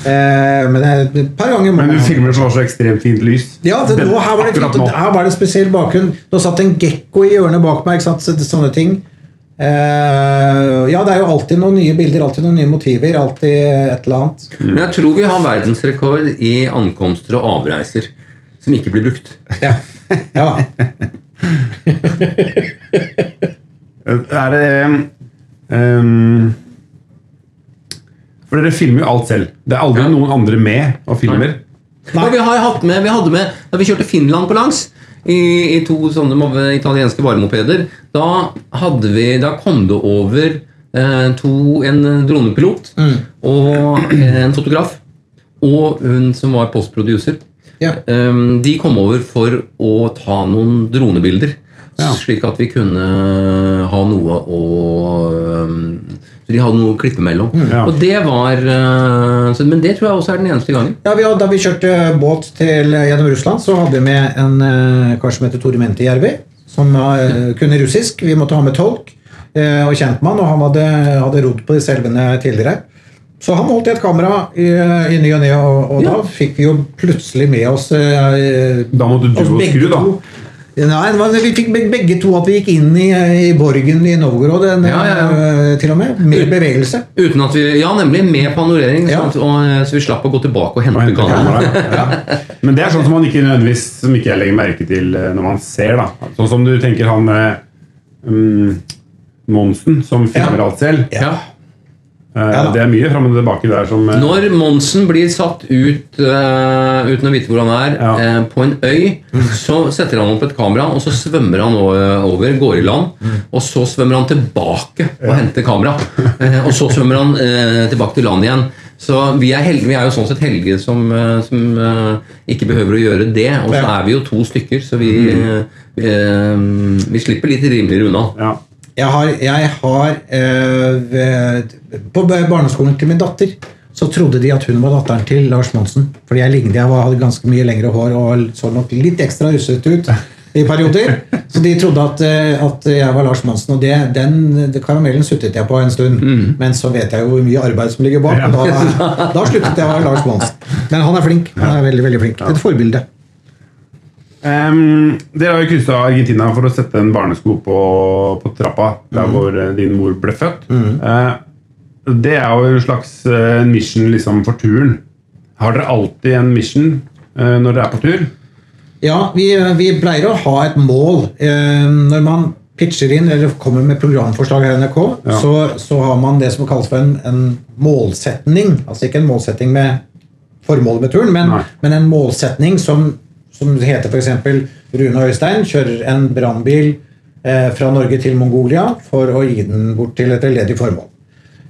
Eh, men et par ganger Men du filmer filmer så så ekstremt fint lys. Ja, det, nå, her var det her var det en spesiell bakgrunn. Nå satt en gekko i hjørnet bak meg. Sånne ting. Eh, ja, det er jo alltid noen nye bilder, alltid noen nye motiver. Alltid et eller annet. Men jeg tror vi har verdensrekord i ankomster og avreiser som ikke blir brukt. Ja, ja. Er det um, For dere filmer jo alt selv. Det er aldri Ja. noen andre med og filmer. Nei. Nei. vi har hatt med, vi hadde med da vi kjørte Finland på langs i, i to sånne italienske varemopeder. Da, hadde vi, da kom det over eh, to, en dronepilot og en fotograf. Og hun som var postproducer. Ja. Um, de kom over for å ta noen dronebilder. Slik at vi kunne ha noe å um, de hadde noe å klippe mellom. Ja. Og det var uh, så, Men det tror jeg også er den eneste gangen. Ja, vi, hadde- Da vi kjørte båt til, gjennom Russland, så hadde vi med en eh, kar som heter Tore Mentijärvi, som uh, kunne russisk. Vi måtte ha med tolk uh, og kjentmann, og han hadde, hadde rodd på disse elvene tidligere. Så han holdt i et kamera i, i ny og ne, og, og Ja. da fikk vi jo plutselig med oss eh, Da måtte du og skru, da. Nei, var- vi fikk begge to at vi gikk inn i, i borgen i Novgorod, en, Ja, ja, eh, til og med. Med bevegelse. Uten at vi, ja, nemlig med panorering, Ja. sånn og, eh, så vi slapp å gå tilbake og hente kameraet. Men det er sånn som man ikke nødvendigvis Som ikke jeg legger merke til eh, når man ser. da Sånn som du tenker han um, Monsen, som filmer Ja. alt selv. Ja. Eh, Ja det er mye fram og tilbake der som eh, Når Monsen blir satt ut uh, uten å vite hvor han er, Ja. uh, på en øy, så setter han opp et kamera, og så svømmer han over, går i land, og så svømmer han tilbake og henter kamera. Uh, og så svømmer han tilbake til land igjen. Så vi er, heldige, vi er jo sånn sett heldige som, som ikke behøver å gjøre det. Og så er vi jo to stykker, så vi, vi, eh, vi slipper litt rimeligere unna. ja. Jeg har, jeg har øh, På barneskolen til min datter så trodde de at hun var datteren til Lars Monsen. Fordi jeg lignet, jeg hadde ganske mye lengre hår og så nok litt ekstra russete ut i perioder. Så de trodde at, eh, at jeg var Lars Monsen, og det, den karamellen suttet jeg på en stund. Men så vet jeg jo hvor mye arbeid som ligger bak, og da, da sluttet jeg å være Lars Monsen. Men han er flink. Han er veldig, veldig flink. Et forbilde. Em, dere har jo kryssa Argentina for å sette en barnesko på, på trappa der Mm. hvor eh, din mor ble født. Eh, det er jo en slags uh, mission liksom for turen. Har dere alltid en mission uh, når dere er på tur? Ja, vi, vi pleier å ha et mål. Eh, når man pitcher inn eller kommer med programforslag her i NRK, Ja. så, så har man det som kalles for en, en målsetning. Altså ikke en målsetning med formålet med turen, men, men en målsetning som, som heter f.eks. Rune Øystein kjører en brannbil eh, fra Norge til Mongolia for å gi den bort til et veldedig formål.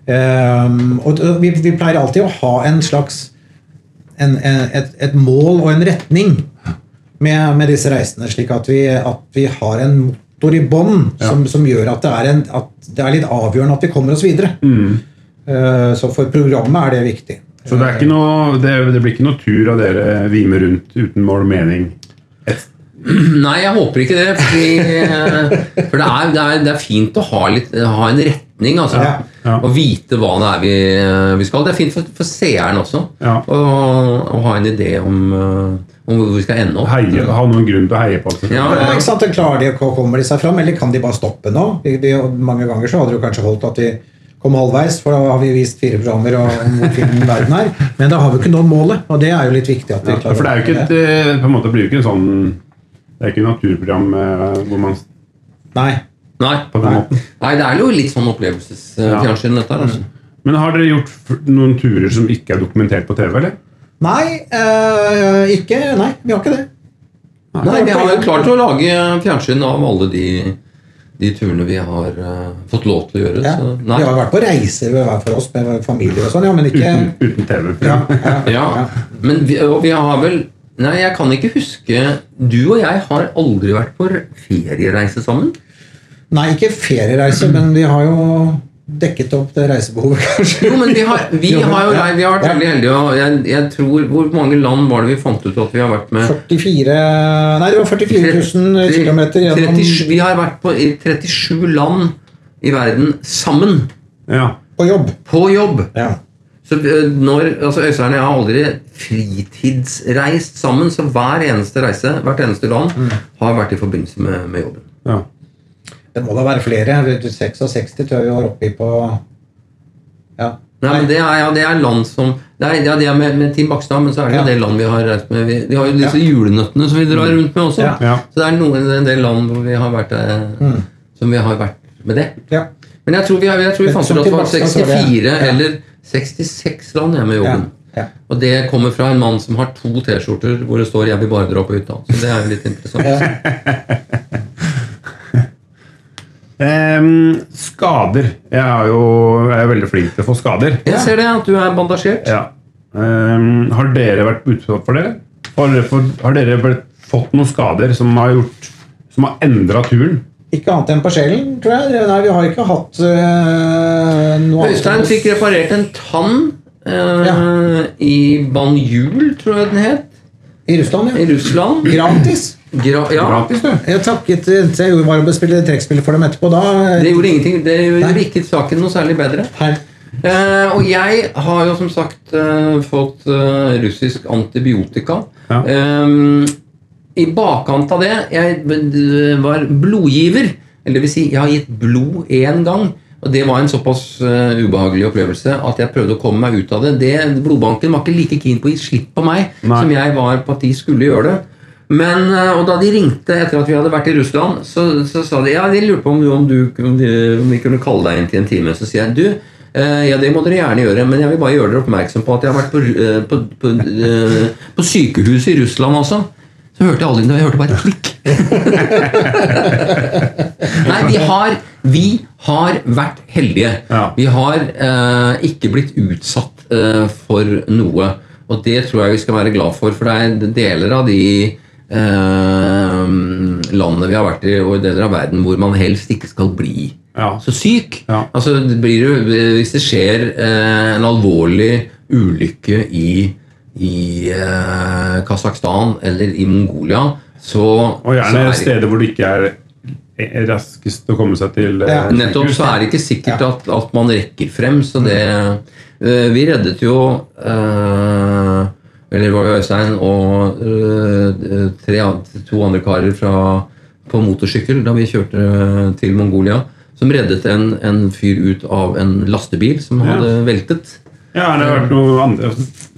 Um, og vi, vi pleier alltid å ha en slags en, en, et, et mål og en retning med, med disse reisene, slik at vi, at vi har en motor i bånn som, som gjør at det, er en, at det er litt avgjørende at vi kommer oss videre. Eh, så for programmet er det viktig. Så det, er ikke noe, det, det blir ikke noe tur av dere vime rundt uten mål og mening? Et, Nei, jeg håper ikke det. Fordi, eh, for det er, det, er, det er fint å ha, litt, ha en retning. Altså, Ja, ja. Og vite hva det er vi, vi skal. Det er fint for, for seeren også. Ja. Å å ha en idé om, eh, om hvor vi skal ende opp. heie, ha noen grunn til å heie på? Ja, Ja, ikke sant? Klarer de, kommer de seg fram, eller kan de bare stoppe nå? Vi, vi, mange ganger så hadde det kanskje holdt at de kom halvveis, for da har vi vist fire programmer og- om hvor fin verden er. Men da har vi ikke nådd målet, og det er jo litt viktig. at vi Ja, klarer for det er jo ikke et, eh, på en måte blir jo ikke en sånn Det er ikke et naturprogram eh, hvor man Nei. Nei. på den Nei. måten. Nei, det er jo litt sånn opplevelsesfjernsyn, dette her. Altså. Men har dere gjort noen turer som ikke er dokumentert på TV, eller? Nei, øh, ikke Nei, vi har ikke det. Nei, vi har jo klart å lage fjernsyn av alle de, de turene vi har uh, fått lov til å gjøre. Ja. Så, Vi har vært på reiser hver for oss med familier og sånn, ja, men ikke Uten, uten TV. ja, ja, Ja, men vi, og vi har vel Nei, jeg kan ikke huske Du og jeg har aldri vært på feriereise sammen. Nei, ikke feriereise, men vi har jo dekket opp det reisebehovet, [laughs] kanskje. Jo, men vi har, vi har jo vi har vært Ja. veldig heldige. Og jeg, jeg tror, Hvor mange land var det vi fant ut at vi har vært med? 44 Nei, det var 44 000 km gjennom 37, Vi har vært på, i 37 land i verden sammen. Ja. På jobb. På jobb. Ja. Så eh, når, altså Øystein og jeg har aldri fritidsreist sammen, så hver eneste reise, hvert eneste land, har vært i forbindelse med, med jobben. ja. Det må da være flere. 66 tror jeg vi var oppi på Ja. Nei, men det er, ja, det er land som Det er, ja, det er med, med Team Bakstad, men så er det jo Ja. det land vi har reist med. Vi, vi har jo disse julenøttene som vi drar rundt med også. Så det er noen, en del land hvor vi har vært eh, som vi har vært med det. ja. Men jeg tror vi, jeg tror vi fant ut at det var Team Bakstad så var det- 64 ja. eller 66 land jeg med jobben. ja. Og det kommer fra en mann som har to T-skjorter hvor det står 'Jeg vil bare dra på hytta'. Så det er jo litt interessant. [laughs] [laughs] ja. Ehm, skader. Jeg er jo jeg er veldig flink til å få skader. Jeg ser det at du er bandasjert. Ja. Um, har dere vært utsatt for det? Har dere, for, har dere blitt, fått noen skader som har gjort Som har endra turen? Ikke annet enn på sjelen, tror jeg. Nei, vi har ikke hatt øh, noe Øystein fikk reparert en tann eh, Ja. i Banjul, tror jeg den het, I Russland, i. Russland. Gratis. Gra ja, Gratis, du. Jeg takket Jeg var å spille trekkspill for dem etterpå. Da det gjorde ingenting. Det gjorde Nei. ikke saken noe særlig bedre. Her. Eh, og jeg har jo som sagt eh, fått eh, russisk antibiotika. Ja. Eh, I bakkant av det Jeg eh, var blodgiver. Eller det vil si, jeg har gitt blod én gang. Og det var en såpass eh, ubehagelig opplevelse at jeg prøvde å komme meg ut av det. det. Blodbanken var ikke like keen på å gi slipp på meg Nei. som jeg var på at de skulle gjøre det. Men, eh, og Da de ringte etter at vi hadde vært i Russland, så, så sa de ja, de lurte på om, du, om, du, om, de, om vi kunne kalle deg inn til en time. Så sier jeg du, eh, ja det må dere gjerne gjøre, men jeg vil bare gjøre dere oppmerksom på at jeg har vært på, eh, på, på, eh, på sykehuset i Russland også. Så hørte jeg aldri det, jeg hørte bare et klikk. [laughs] Nei, vi har, vi har vært heldige. Ja. Vi har eh, ikke blitt utsatt eh, for noe. Og det tror jeg vi skal være glad for, for det er deler av de eh, landene vi har vært i, og i deler av verden hvor man helst ikke skal bli Ja. så syk. Ja. Altså, det blir jo, hvis det skjer eh, en alvorlig ulykke i, i eh, Kasakhstan eller i Mongolia, så Og gjerne så er- steder hvor det ikke er er raskest å komme seg til. eh, Ja. Nettopp, så er det ikke sikkert at, at man rekker frem, så det eh, Vi reddet jo eh, Eller var Øystein og eh, tre, to andre karer fra, på motorsykkel da vi kjørte eh, til Mongolia, som reddet en, en fyr ut av en lastebil som Ja. hadde veltet. Ja, det har vært noe andre.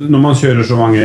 Når man kjører så mange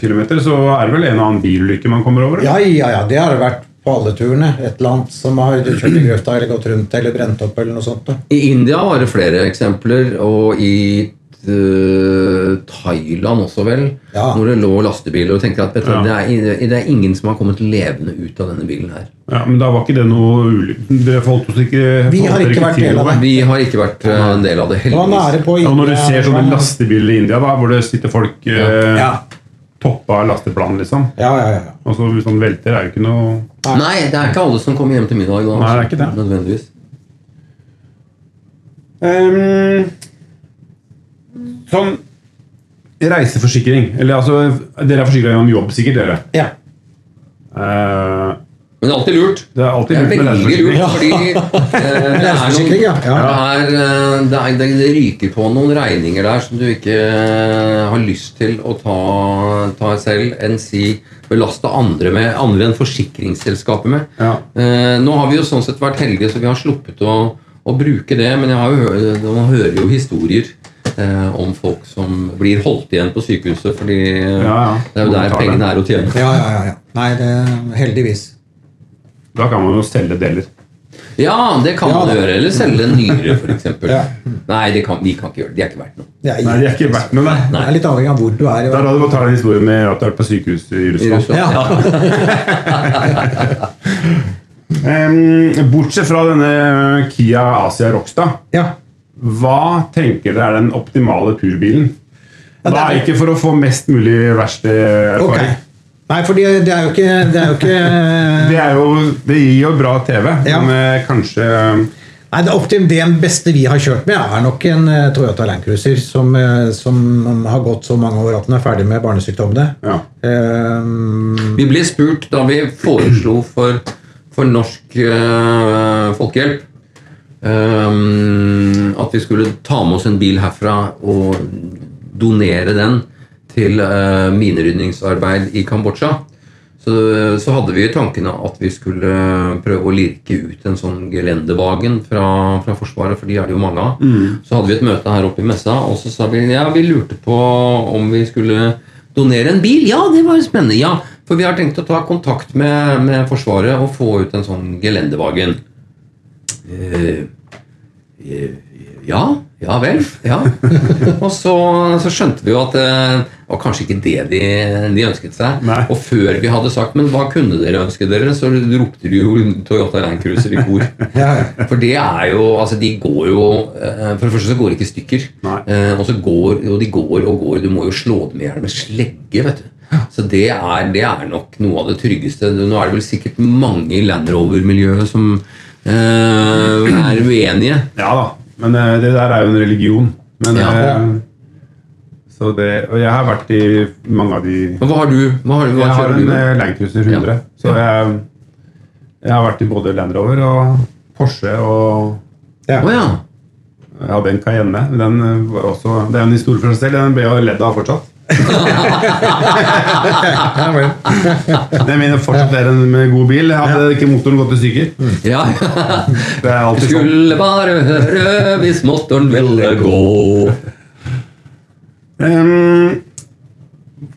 kilometer, så er det vel en og annen bilulykke man kommer over? Ja, ja, ja, det har det vært på alle turene. Et eller annet som har kjørt i grøfta eller gått rundt eller brent opp eller noe sånt. Da. I India var det flere eksempler, og i eh, Thailand også, vel. Ja. Hvor det lå lastebiler. Og tenkte at vet du, Ja. det, er, det er ingen som har kommet levende ut av denne bilen her. Ja, Men da var ikke det noe ulykke? Dere holdt oss ikke Vi har ikke vært del av det. Vi har ikke vært uh, en del av det, Det heldigvis. på Ja, når du ser sånne lastebiler i India, da, hvor det sitter folk uh, Ja, toppa lasteplanen, liksom ja, ja. ja. Og så hvis han velter, er jo ikke noe Nei, det er ikke alle som kommer hjem til middag da. Nei, det er ikke det. Nødvendigvis. Ehm, Sånn reiseforsikring Eller altså Dere er forsikra gjennom jobb, sikkert, dere. ja. Eh, Men det er alltid lurt. det er alltid Det er lurt med veldig lurt, reiseforsikring. fordi eh, det, er noen, Ja. det, er, eh, det, er, det, det ryker på noen regninger der som du ikke eh, har lyst til å ta, ta selv, enn si belaste andre med, andre enn forsikringsselskapet med. Ja. Eh, nå har vi jo sånn sett vært heldige, så vi har sluppet å, å bruke det, men jeg har jo, man hører jo historier eh, om folk som blir holdt igjen på sykehuset, fordi eh, Ja, ja. det er jo der Må pengene er å tjene. ja, ja, ja, ja. Nei, det heldigvis. Da kan man jo selge deler. Ja, det kan Ja, man gjøre. Eller selge en nyre, f.eks. [laughs] Ja. Nei, det kan, vi kan ikke gjøre det. De er ikke verdt noe. Det er, Nei, de er ikke verdt noe, nei. det er litt avhengig av hvor du er. i Da hadde du fortalt en historie med at du er på sykehus i I Russland. Russland. Ja. [laughs] um, bortsett fra denne Kia Asia Rockstad, Ja. Hva tenker dere er den optimale turbilen? Ja, det Da er- er ikke for å få mest mulig verste Okay. Nei, for det det er jo ikke Det, er jo ikke, [laughs] Det, er jo, det gir jo bra TV, Ja. men eh, kanskje Nei, det, optim, det beste vi har kjørt med, er nok en eh, Toyota Land Cruiser som, eh, som har gått så mange år at den er ferdig med barnesykdommene. Ja. Eh, Vi ble spurt da vi foreslo for, for Norsk uh, Folkehjelp Ehm, at vi skulle ta med oss en bil herfra og donere den til uh, minerydningsarbeid i Kambodsja. Så, så hadde vi i tankene at vi skulle prøve å lirke ut en sånn gelendevagen fra, fra Forsvaret, for de er det jo mange av. Så hadde vi et møte her oppe i messa, og så sa vi ja, vi lurte på om vi skulle donere en bil. Ja, det var jo spennende. ja, For vi har tenkt å ta kontakt med, med Forsvaret og få ut en sånn gelendevagen. Eh, ja, ja vel. Ja. [laughs] Og så, så skjønte vi jo at eh, det var kanskje ikke det de, de ønsket seg. Nei. Og før vi hadde sagt 'men hva kunne dere ønske dere', så ropte de jo Toyota Land Cruiser i kor. [laughs] Ja. For det er jo Altså, de går jo eh, For det første så går de ikke i stykker. Eh, og så går jo de går og går. Du må jo slå dem i hjel med slegge, vet du. Så det er, det er nok noe av det tryggeste. Nå er det vel sikkert mange i Land Rover-miljøet som er uenige. Ja da, men eh, det der er jo en religion. Men, Ja. eh, så det, og jeg har vært i mange av de Men hva har du? Hva har, hva Jeg har en eh, 100, Ja. så jeg, jeg har vært i både Land Rover og Porsche og Ja. Oh, ja. jeg hadde en Cayenne. Den eh, var også, det er en historie for seg selv. Den ble jo ledd av fortsatt. Ja. Jeg mener fortsatt det er en med god bil. Hadde ikke motoren gått i stykker. ja. [laughs] Det er alltid sånn. Skulle bare høre hvis motoren ville gå. Um,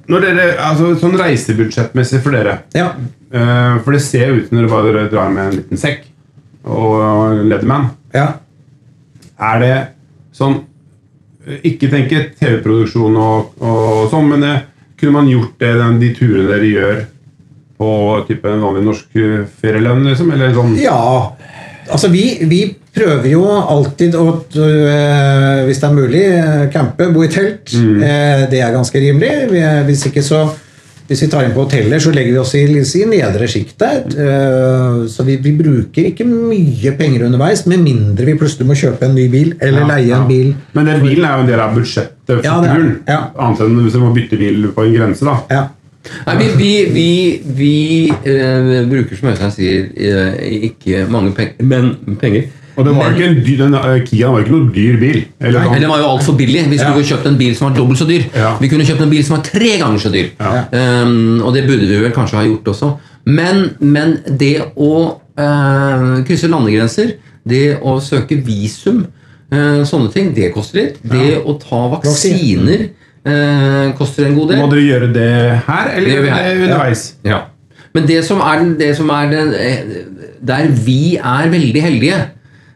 når dere, altså Sånn reisebudsjettmessig for dere Ja. uh, For det ser ut når dere bare drar med en liten sekk og Leatherman. ja. Er det sånn Ikke tenke TV-produksjon og, og sånn, men det, kunne man gjort det den, de turene dere gjør på type en vanlig norsk eh, ferielønn, liksom? Eller sånn Ja, altså vi, vi prøver jo alltid å, øh, hvis det er mulig, campe, bo i telt. Eh, det er ganske rimelig. Vi, hvis ikke så hvis vi tar inn på hoteller, så legger vi oss i, i nedre sjiktet. Eh, så vi, vi bruker ikke mye penger underveis, med mindre vi plutselig må kjøpe en ny bil eller Ja, leie ja. en bil. Men den bilen er jo en del av budsjettet for Ja, er turen. Ja. Annet enn hvis du må bytte bil på en grense, da. Ja. Nei, vi vi, vi, vi eh, bruker, som Øystein sier, eh, ikke mange penger, men penger. Og det var jo ikke en dyr, den Kiaen var ikke noe dyr bil. Eller sånn. den var jo altfor billig. Vi skulle ja. kjøpt en bil som var dobbelt så dyr. Ja. Vi kunne kjøpt en bil som var tre ganger så dyr. Ja. Um, og det burde vi vel kanskje ha gjort også. Men, men det å uh, krysse landegrenser, det å søke visum, uh, sånne ting, det koster litt. Det å ta vaksiner uh, koster en god del. Må dere gjøre det her, eller gjør vi det underveis? Ja. Men det som er, det som er den, eh, Der vi er veldig heldige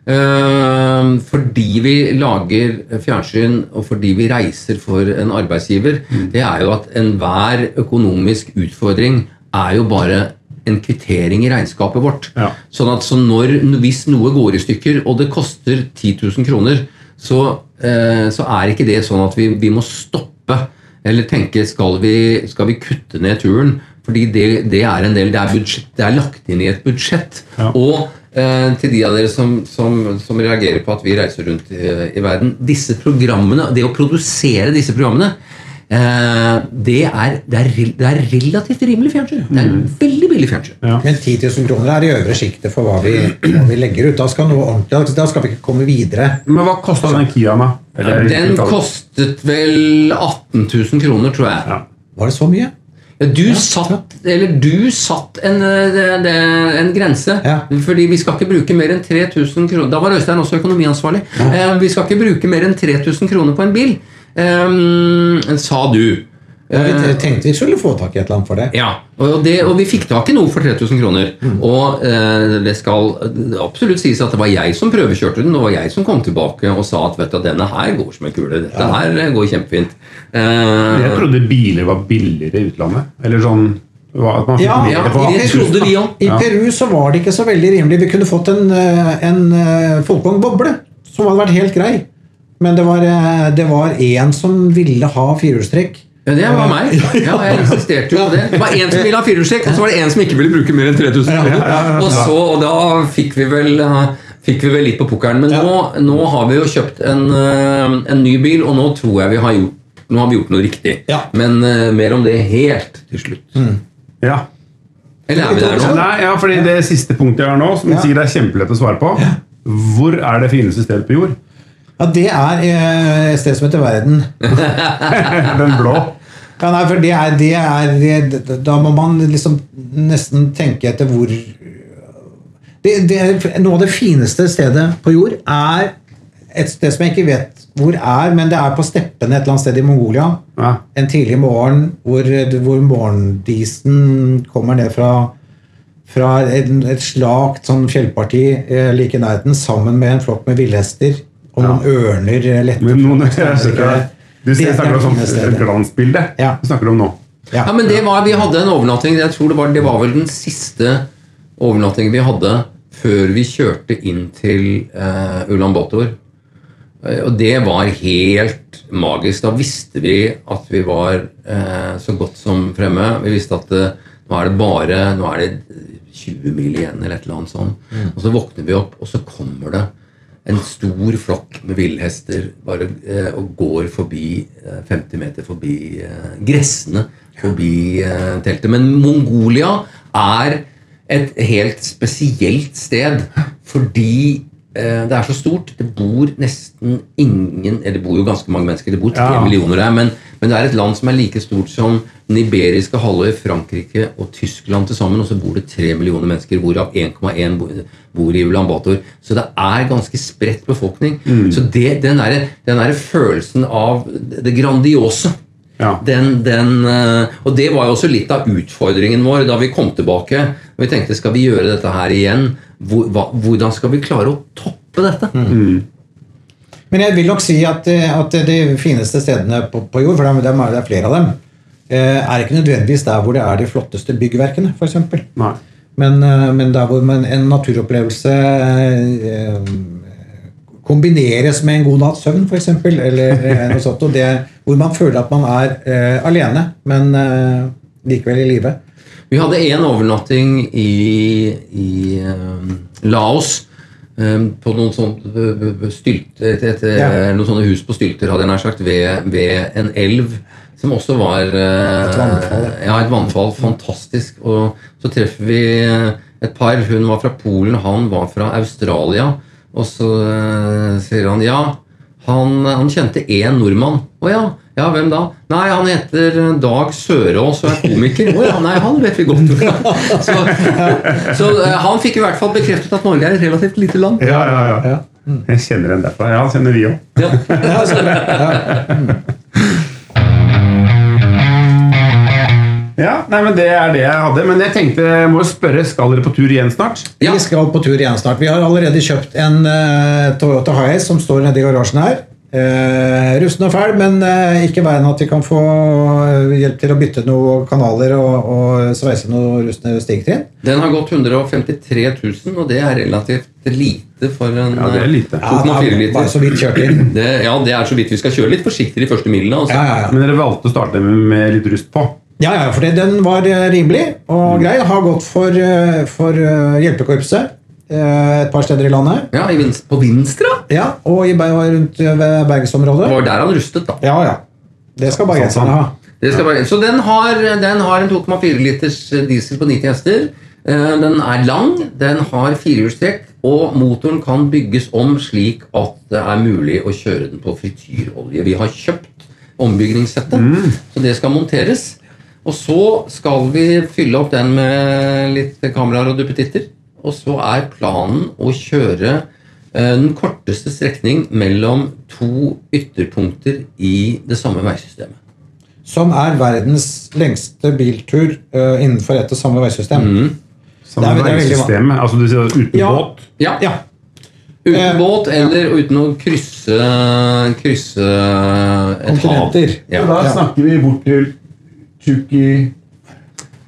eh, fordi vi lager fjernsyn og fordi vi reiser for en arbeidsgiver, Mm. det er jo at enhver økonomisk utfordring er jo bare en kvittering i regnskapet vårt. Ja. Sånn at så når, hvis noe går i stykker, og det koster 10 000 kroner, så, uh, så er ikke det sånn at vi, vi må stoppe eller tenke skal vi, skal vi kutte ned turen? Fordi det, det er en del, det er, budsjett, det er lagt inn i et budsjett. Ja. Og til de av dere som, som, som reagerer på at vi reiser rundt i, i verden Disse programmene, det å produsere disse programmene eh, det, er, det, er, det er relativt rimelig fjernsyn. Det er veldig billig fjernsyn. Ja. Men 10 000 kroner er i øvre sjiktet for hva vi, hva vi legger ut. Da skal, noe ordentlig, da skal vi ikke komme videre. Men hva kosta den Kiaen, da? Den kostet vel 18 000 kroner, tror jeg. ja. Var det så mye? Du satt, eller du satt en, eh, en grense. Ja. Fordi vi skal ikke bruke mer enn 3000 kroner. Da var Øystein også økonomiansvarlig. Ja. vi skal ikke bruke mer enn 3000 kroner på en bil, eh, sa du. Ja, vi Eh, tenkte vi skulle få tak i et eller annet for det. ja, og, det, og vi fikk tak i noe for 3000 kroner. Og eh, det skal absolutt sies at det var jeg som prøvekjørte den, og det var jeg som kom tilbake og sa at vet du, denne her går som en kule. Dette her eh, går kjempefint. Eh, Jeg trodde biler var billigere i utlandet. Eller sånn at man fikk Ja, ja, det trodde vi òg. I Peru så var det ikke så veldig rimelig. Vi kunne fått en, eh, en Folkong boble, som hadde vært helt grei. Men det var, én en som ville ha firehjulstrekk. Ja, det var meg. Ja, jeg insisterte jo på det. Det var en som ville ha firehjulstrekk, og så var det en som ikke ville bruke mer enn 3000 kroner. Og, så, og da fikk vi vel eh, Fikk vi vel litt på pukkelen. Men nå, nå har vi jo kjøpt en, eh, en ny bil, og nå tror jeg vi har gjort, nå har vi gjort noe riktig. Ja. Men uh, mer om det helt til slutt. Ja. Eller er vi der nå? Nei, ja, fordi Det siste punktet jeg har nå, som Ja. sikkert er kjempelett å svare på Hvor er det fineste stedet på jord? Ja, det er eh, et sted som heter Verden. [laughs] Den blå. Ja, nei, for det er, det er det, Da må man liksom nesten tenke etter hvor det, det Noe av det fineste stedet på jord er et sted som jeg ikke vet hvor er, men det er på steppene et eller annet sted i Mongolia. Ja. En tidlig morgen hvor, hvor morgendisen kommer ned fra, fra et, et slakt sånn fjellparti eh, like i nærheten, sammen med en flokk med villhester og noen ørner eh, lette noen, fra- du Det er snakker om sånn glansbilde. Ja. Du snakker om nå. Ja, men det var, Vi hadde en overnatting. Jeg tror det var, det var vel den siste overnattingen vi hadde før vi kjørte inn til uh, Ulan Bator. Eh, Og det var helt magisk. Da visste vi at vi var uh, så godt som fremme. Vi visste at uh, nå er det bare nå er det 20 mil igjen, eller et eller annet sånt. Og så våkner vi opp, og så kommer det en stor flokk med villhester bare, eh, og går forbi eh, 50 meter forbi eh, gressene forbi eh, teltet. Men Mongolia er et helt spesielt sted fordi eh, det er så stort. Det bor nesten ingen Eller det bor jo ganske mange mennesker, det bor tre Ja. millioner der. Men, men det er et land som er like stort som den iberiske halvøy, Frankrike og Tyskland til sammen. Og så bor det tre millioner mennesker, hvorav 1,1 bor i Ulan Bator. Så det er ganske spredt befolkning. Så det, den, der, følelsen av det grandiose Ja. den, den, eh, og det var jo også litt av utfordringen vår da vi kom tilbake. og Vi tenkte skal vi gjøre dette her igjen? Hvordan skal vi klare å toppe dette? Men jeg vil nok si at, eh, at de fineste stedene på, på jord, for det er, er flere av dem, eh, er ikke nødvendigvis der hvor det er de flotteste byggverkene, f.eks. Men, eh, men der hvor man, en naturopplevelse eh, kombineres med en god natts søvn, f.eks., eller noe sånt, og det, hvor man føler at man er alene, men likevel i live. Vi hadde én overnatting i, i Laos. Eh, på noen sånne stylter, et, et, Ja. noen sånne hus på stylter, hadde jeg nær sagt, ved, ved en elv. Som også var eh, Et vannfall, ja. Et vannfall. Fantastisk. Og så treffer vi eh, et par. Hun var fra Polen, han var fra Australia. Og så eh, sier han ja, han, han kjente én nordmann. Å ja, ja, hvem da? Nei, han heter Dag Sørås og er komiker. Å ja, nei, han vet vi godt. [laughs] så så eh, han fikk i hvert fall bekreftet at Norge er et relativt lite land. Ja, ja, ja. Ja. Jeg kjenner den derfra. Ja, kjenner vi òg. Ja. [laughs] Ja, ja. Ja, nei, men Det er det jeg hadde. Men jeg tenkte, jeg må spørre, skal dere på tur igjen snart? Ja. Vi skal på tur igjen snart. Vi har allerede kjøpt en uh, Toyota Hiace som står nede i garasjen her. Uh, rusten og fæl, men uh, ikke verre enn at vi kan få hjelp til å bytte noen kanaler og, og sveise noen rustne stigtrinn. Den har gått 153 000, og det er relativt lite for en Ja, det er lite. eh, 2,4 bare liter. så vidt kjørt inn. Det, ja, det er så vidt vi skal kjøre litt forsiktig de første milene. Altså. Ja, ja, ja. Men dere valgte å starte med, med litt rust på. Ja, ja, for den var eh, rimelig og grei. Har gått for, eh, for eh, hjelpekorpset et par steder i landet. Ja, i vinst, på Vinstra? Ja, Og i, rundt Det Bergensområdet. var der han rustet, da. Ja, ja. Det skal bergenserne ha. Det skal bare, så den har, den har en 2,4 liters diesel på 90 hester. Den er lang, den har firehjulstrekk, og motoren kan bygges om slik at det er mulig å kjøre den på frityrolje. Vi har kjøpt ombygningssettet, så det skal monteres. Og så skal vi fylle opp den med litt kameraer og duppetitter. Og så er planen å kjøre eh, den korteste strekning mellom to ytterpunkter i det samme veisystemet. Som er verdens lengste biltur uh, innenfor ett og samme veisystem. Samme Det er- veisystemet. Altså du sier uten Ja. båt. Ja, Ja. Uten Eh, båt eller uten å krysse, krysse et hav. Ja. Da snakker vi bort til Tjuki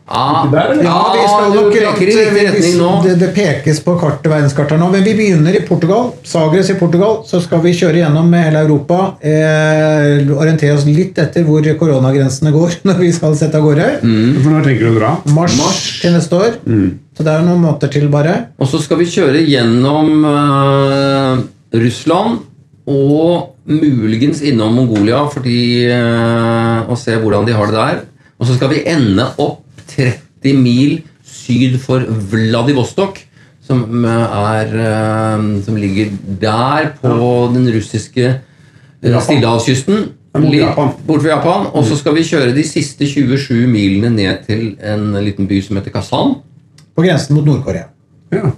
Ah, der, ja, Ja, vi skal nok i rett- riktig retning nå. Det, det pekes på kartet, verdenskartet nå, men vi begynner i Portugal. Sagres i Portugal. Så skal vi kjøre gjennom hele Europa. Eh, orientere oss litt etter hvor koronagrensene går [laughs] når vi skal sette av gårde. For når tenker du å dra? Mars, til neste år. Så det er noen måneder til, bare. Og så skal vi kjøre gjennom uh, Russland og muligens innom Mongolia fordi, uh, og se hvordan de har det der. Og så skal vi ende opp 30 mil syd for Vladivostok, som, er, eh, som ligger der på den russiske eh, stillehavskysten. Bort fra Japan. Og så skal vi kjøre de siste 27 milene ned til en liten by som heter Kazan. På grensen mot Nord-Korea. Ja.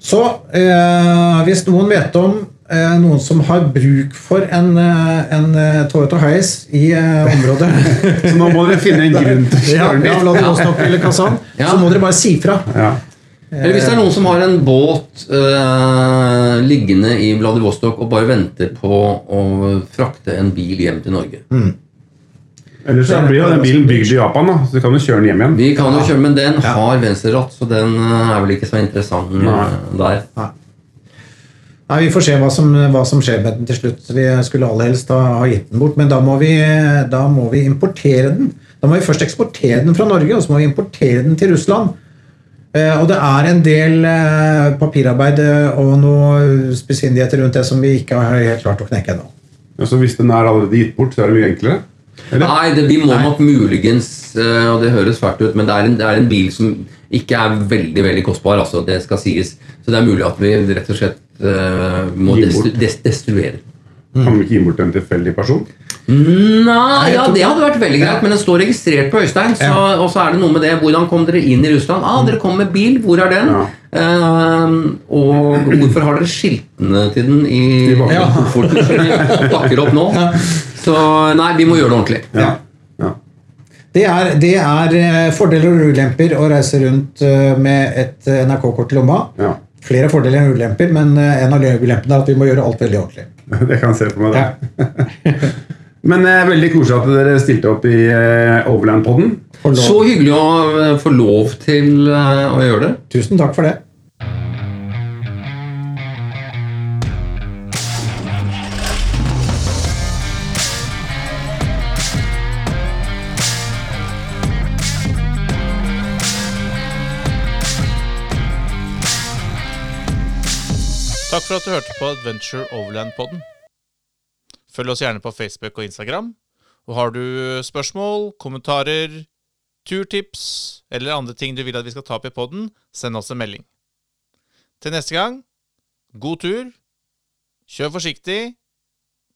Så eh, hvis noen vet om noen som har bruk for en, eh, en eh, Toyota Hiace i eh, området [laughs] Så nå må dere finne en [laughs] grunn til å ja, kjøre den dit. Så må dere bare si fra. Ja. Eller hvis det er noen som har en båt eh, liggende i Vladivostok og bare venter på å frakte en bil hjem til Norge. Ellers så blir jo den bilen bygd i Japan, da, så du kan jo kjøre den hjem igjen. Vi kan jo kjøre, men den har venstreratt, så den eh, er vel ikke så interessant eh, Nei. der. Nei, Vi får se hva som, hva som skjer med den til slutt. Vi skulle aller helst ha, ha gitt den bort, men da må, vi, da må vi importere den. Da må vi først eksportere den fra Norge, og så må vi importere den til Russland. Eh, og det er en del eh, papirarbeid eh, og noe spissfindigheter rundt det som vi ikke har helt klart å knekke ennå. Så hvis den er allerede gitt bort, så er det mye enklere. Eller? Nei, det, vi må nok muligens Og det høres fælt ut, men det er, en, det er en bil som ikke er veldig veldig kostbar. Altså, det skal sies. Så det er mulig at vi rett og slett må destru des destruere. Kan du ikke gi bort en tilfeldig person? Nei, ja, det hadde vært veldig greit, men den står registrert på Øystein. Så, Og så er det noe med det. Hvordan kom dere inn i Russland? Ah, Dere kom med bil. Hvor er den? Ja. Uh, og hvorfor har dere skiltene til den i, I kofferten som [laughs] vi pakker opp nå? Så nei, vi må gjøre det ordentlig. Ja. ja. Det er, det er eh, fordeler og ulemper å reise rundt eh, med et eh, NRK-kort i lomma. Ja. Flere fordeler enn ulemper, men eh, en av ulempene er at vi må gjøre alt veldig ordentlig. [laughs] Det kan jeg se for meg. det. [laughs] Men eh, veldig koselig at dere stilte opp i eh, Overland-podden. Så hyggelig å eh, få lov til eh, å gjøre det. Tusen takk for det. Takk for at du hørte på Adventure Overland-podden. Følg oss gjerne på Facebook og Instagram. Og har du spørsmål, kommentarer, turtips eller andre ting du vil at vi skal ta opp i podden, send oss en melding. Til neste gang, god tur, kjør forsiktig,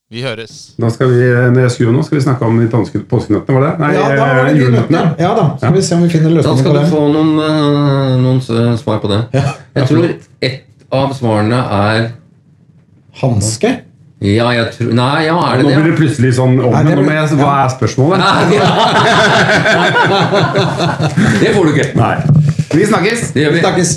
vi høres. Da skal vi, når jeg skrur nå, skal vi snakke om de danske påskenøttene, var det? Nei, Ja, da var eh, det de julenøttene. nøttene. Ja da, skal vi se om vi finner Da skal du få noen, eh, noen svar på det. Jeg tror ett av svarene er Hanske? Ja, jeg tror Nei, ja, er Nå det Nå blir det? det plutselig sånn om, Nei, det blir- jeg, Hva er spørsmålet? [laughs] Det får du ikke. Nei. Vi snakkes! Det gjør vi. Snakkes.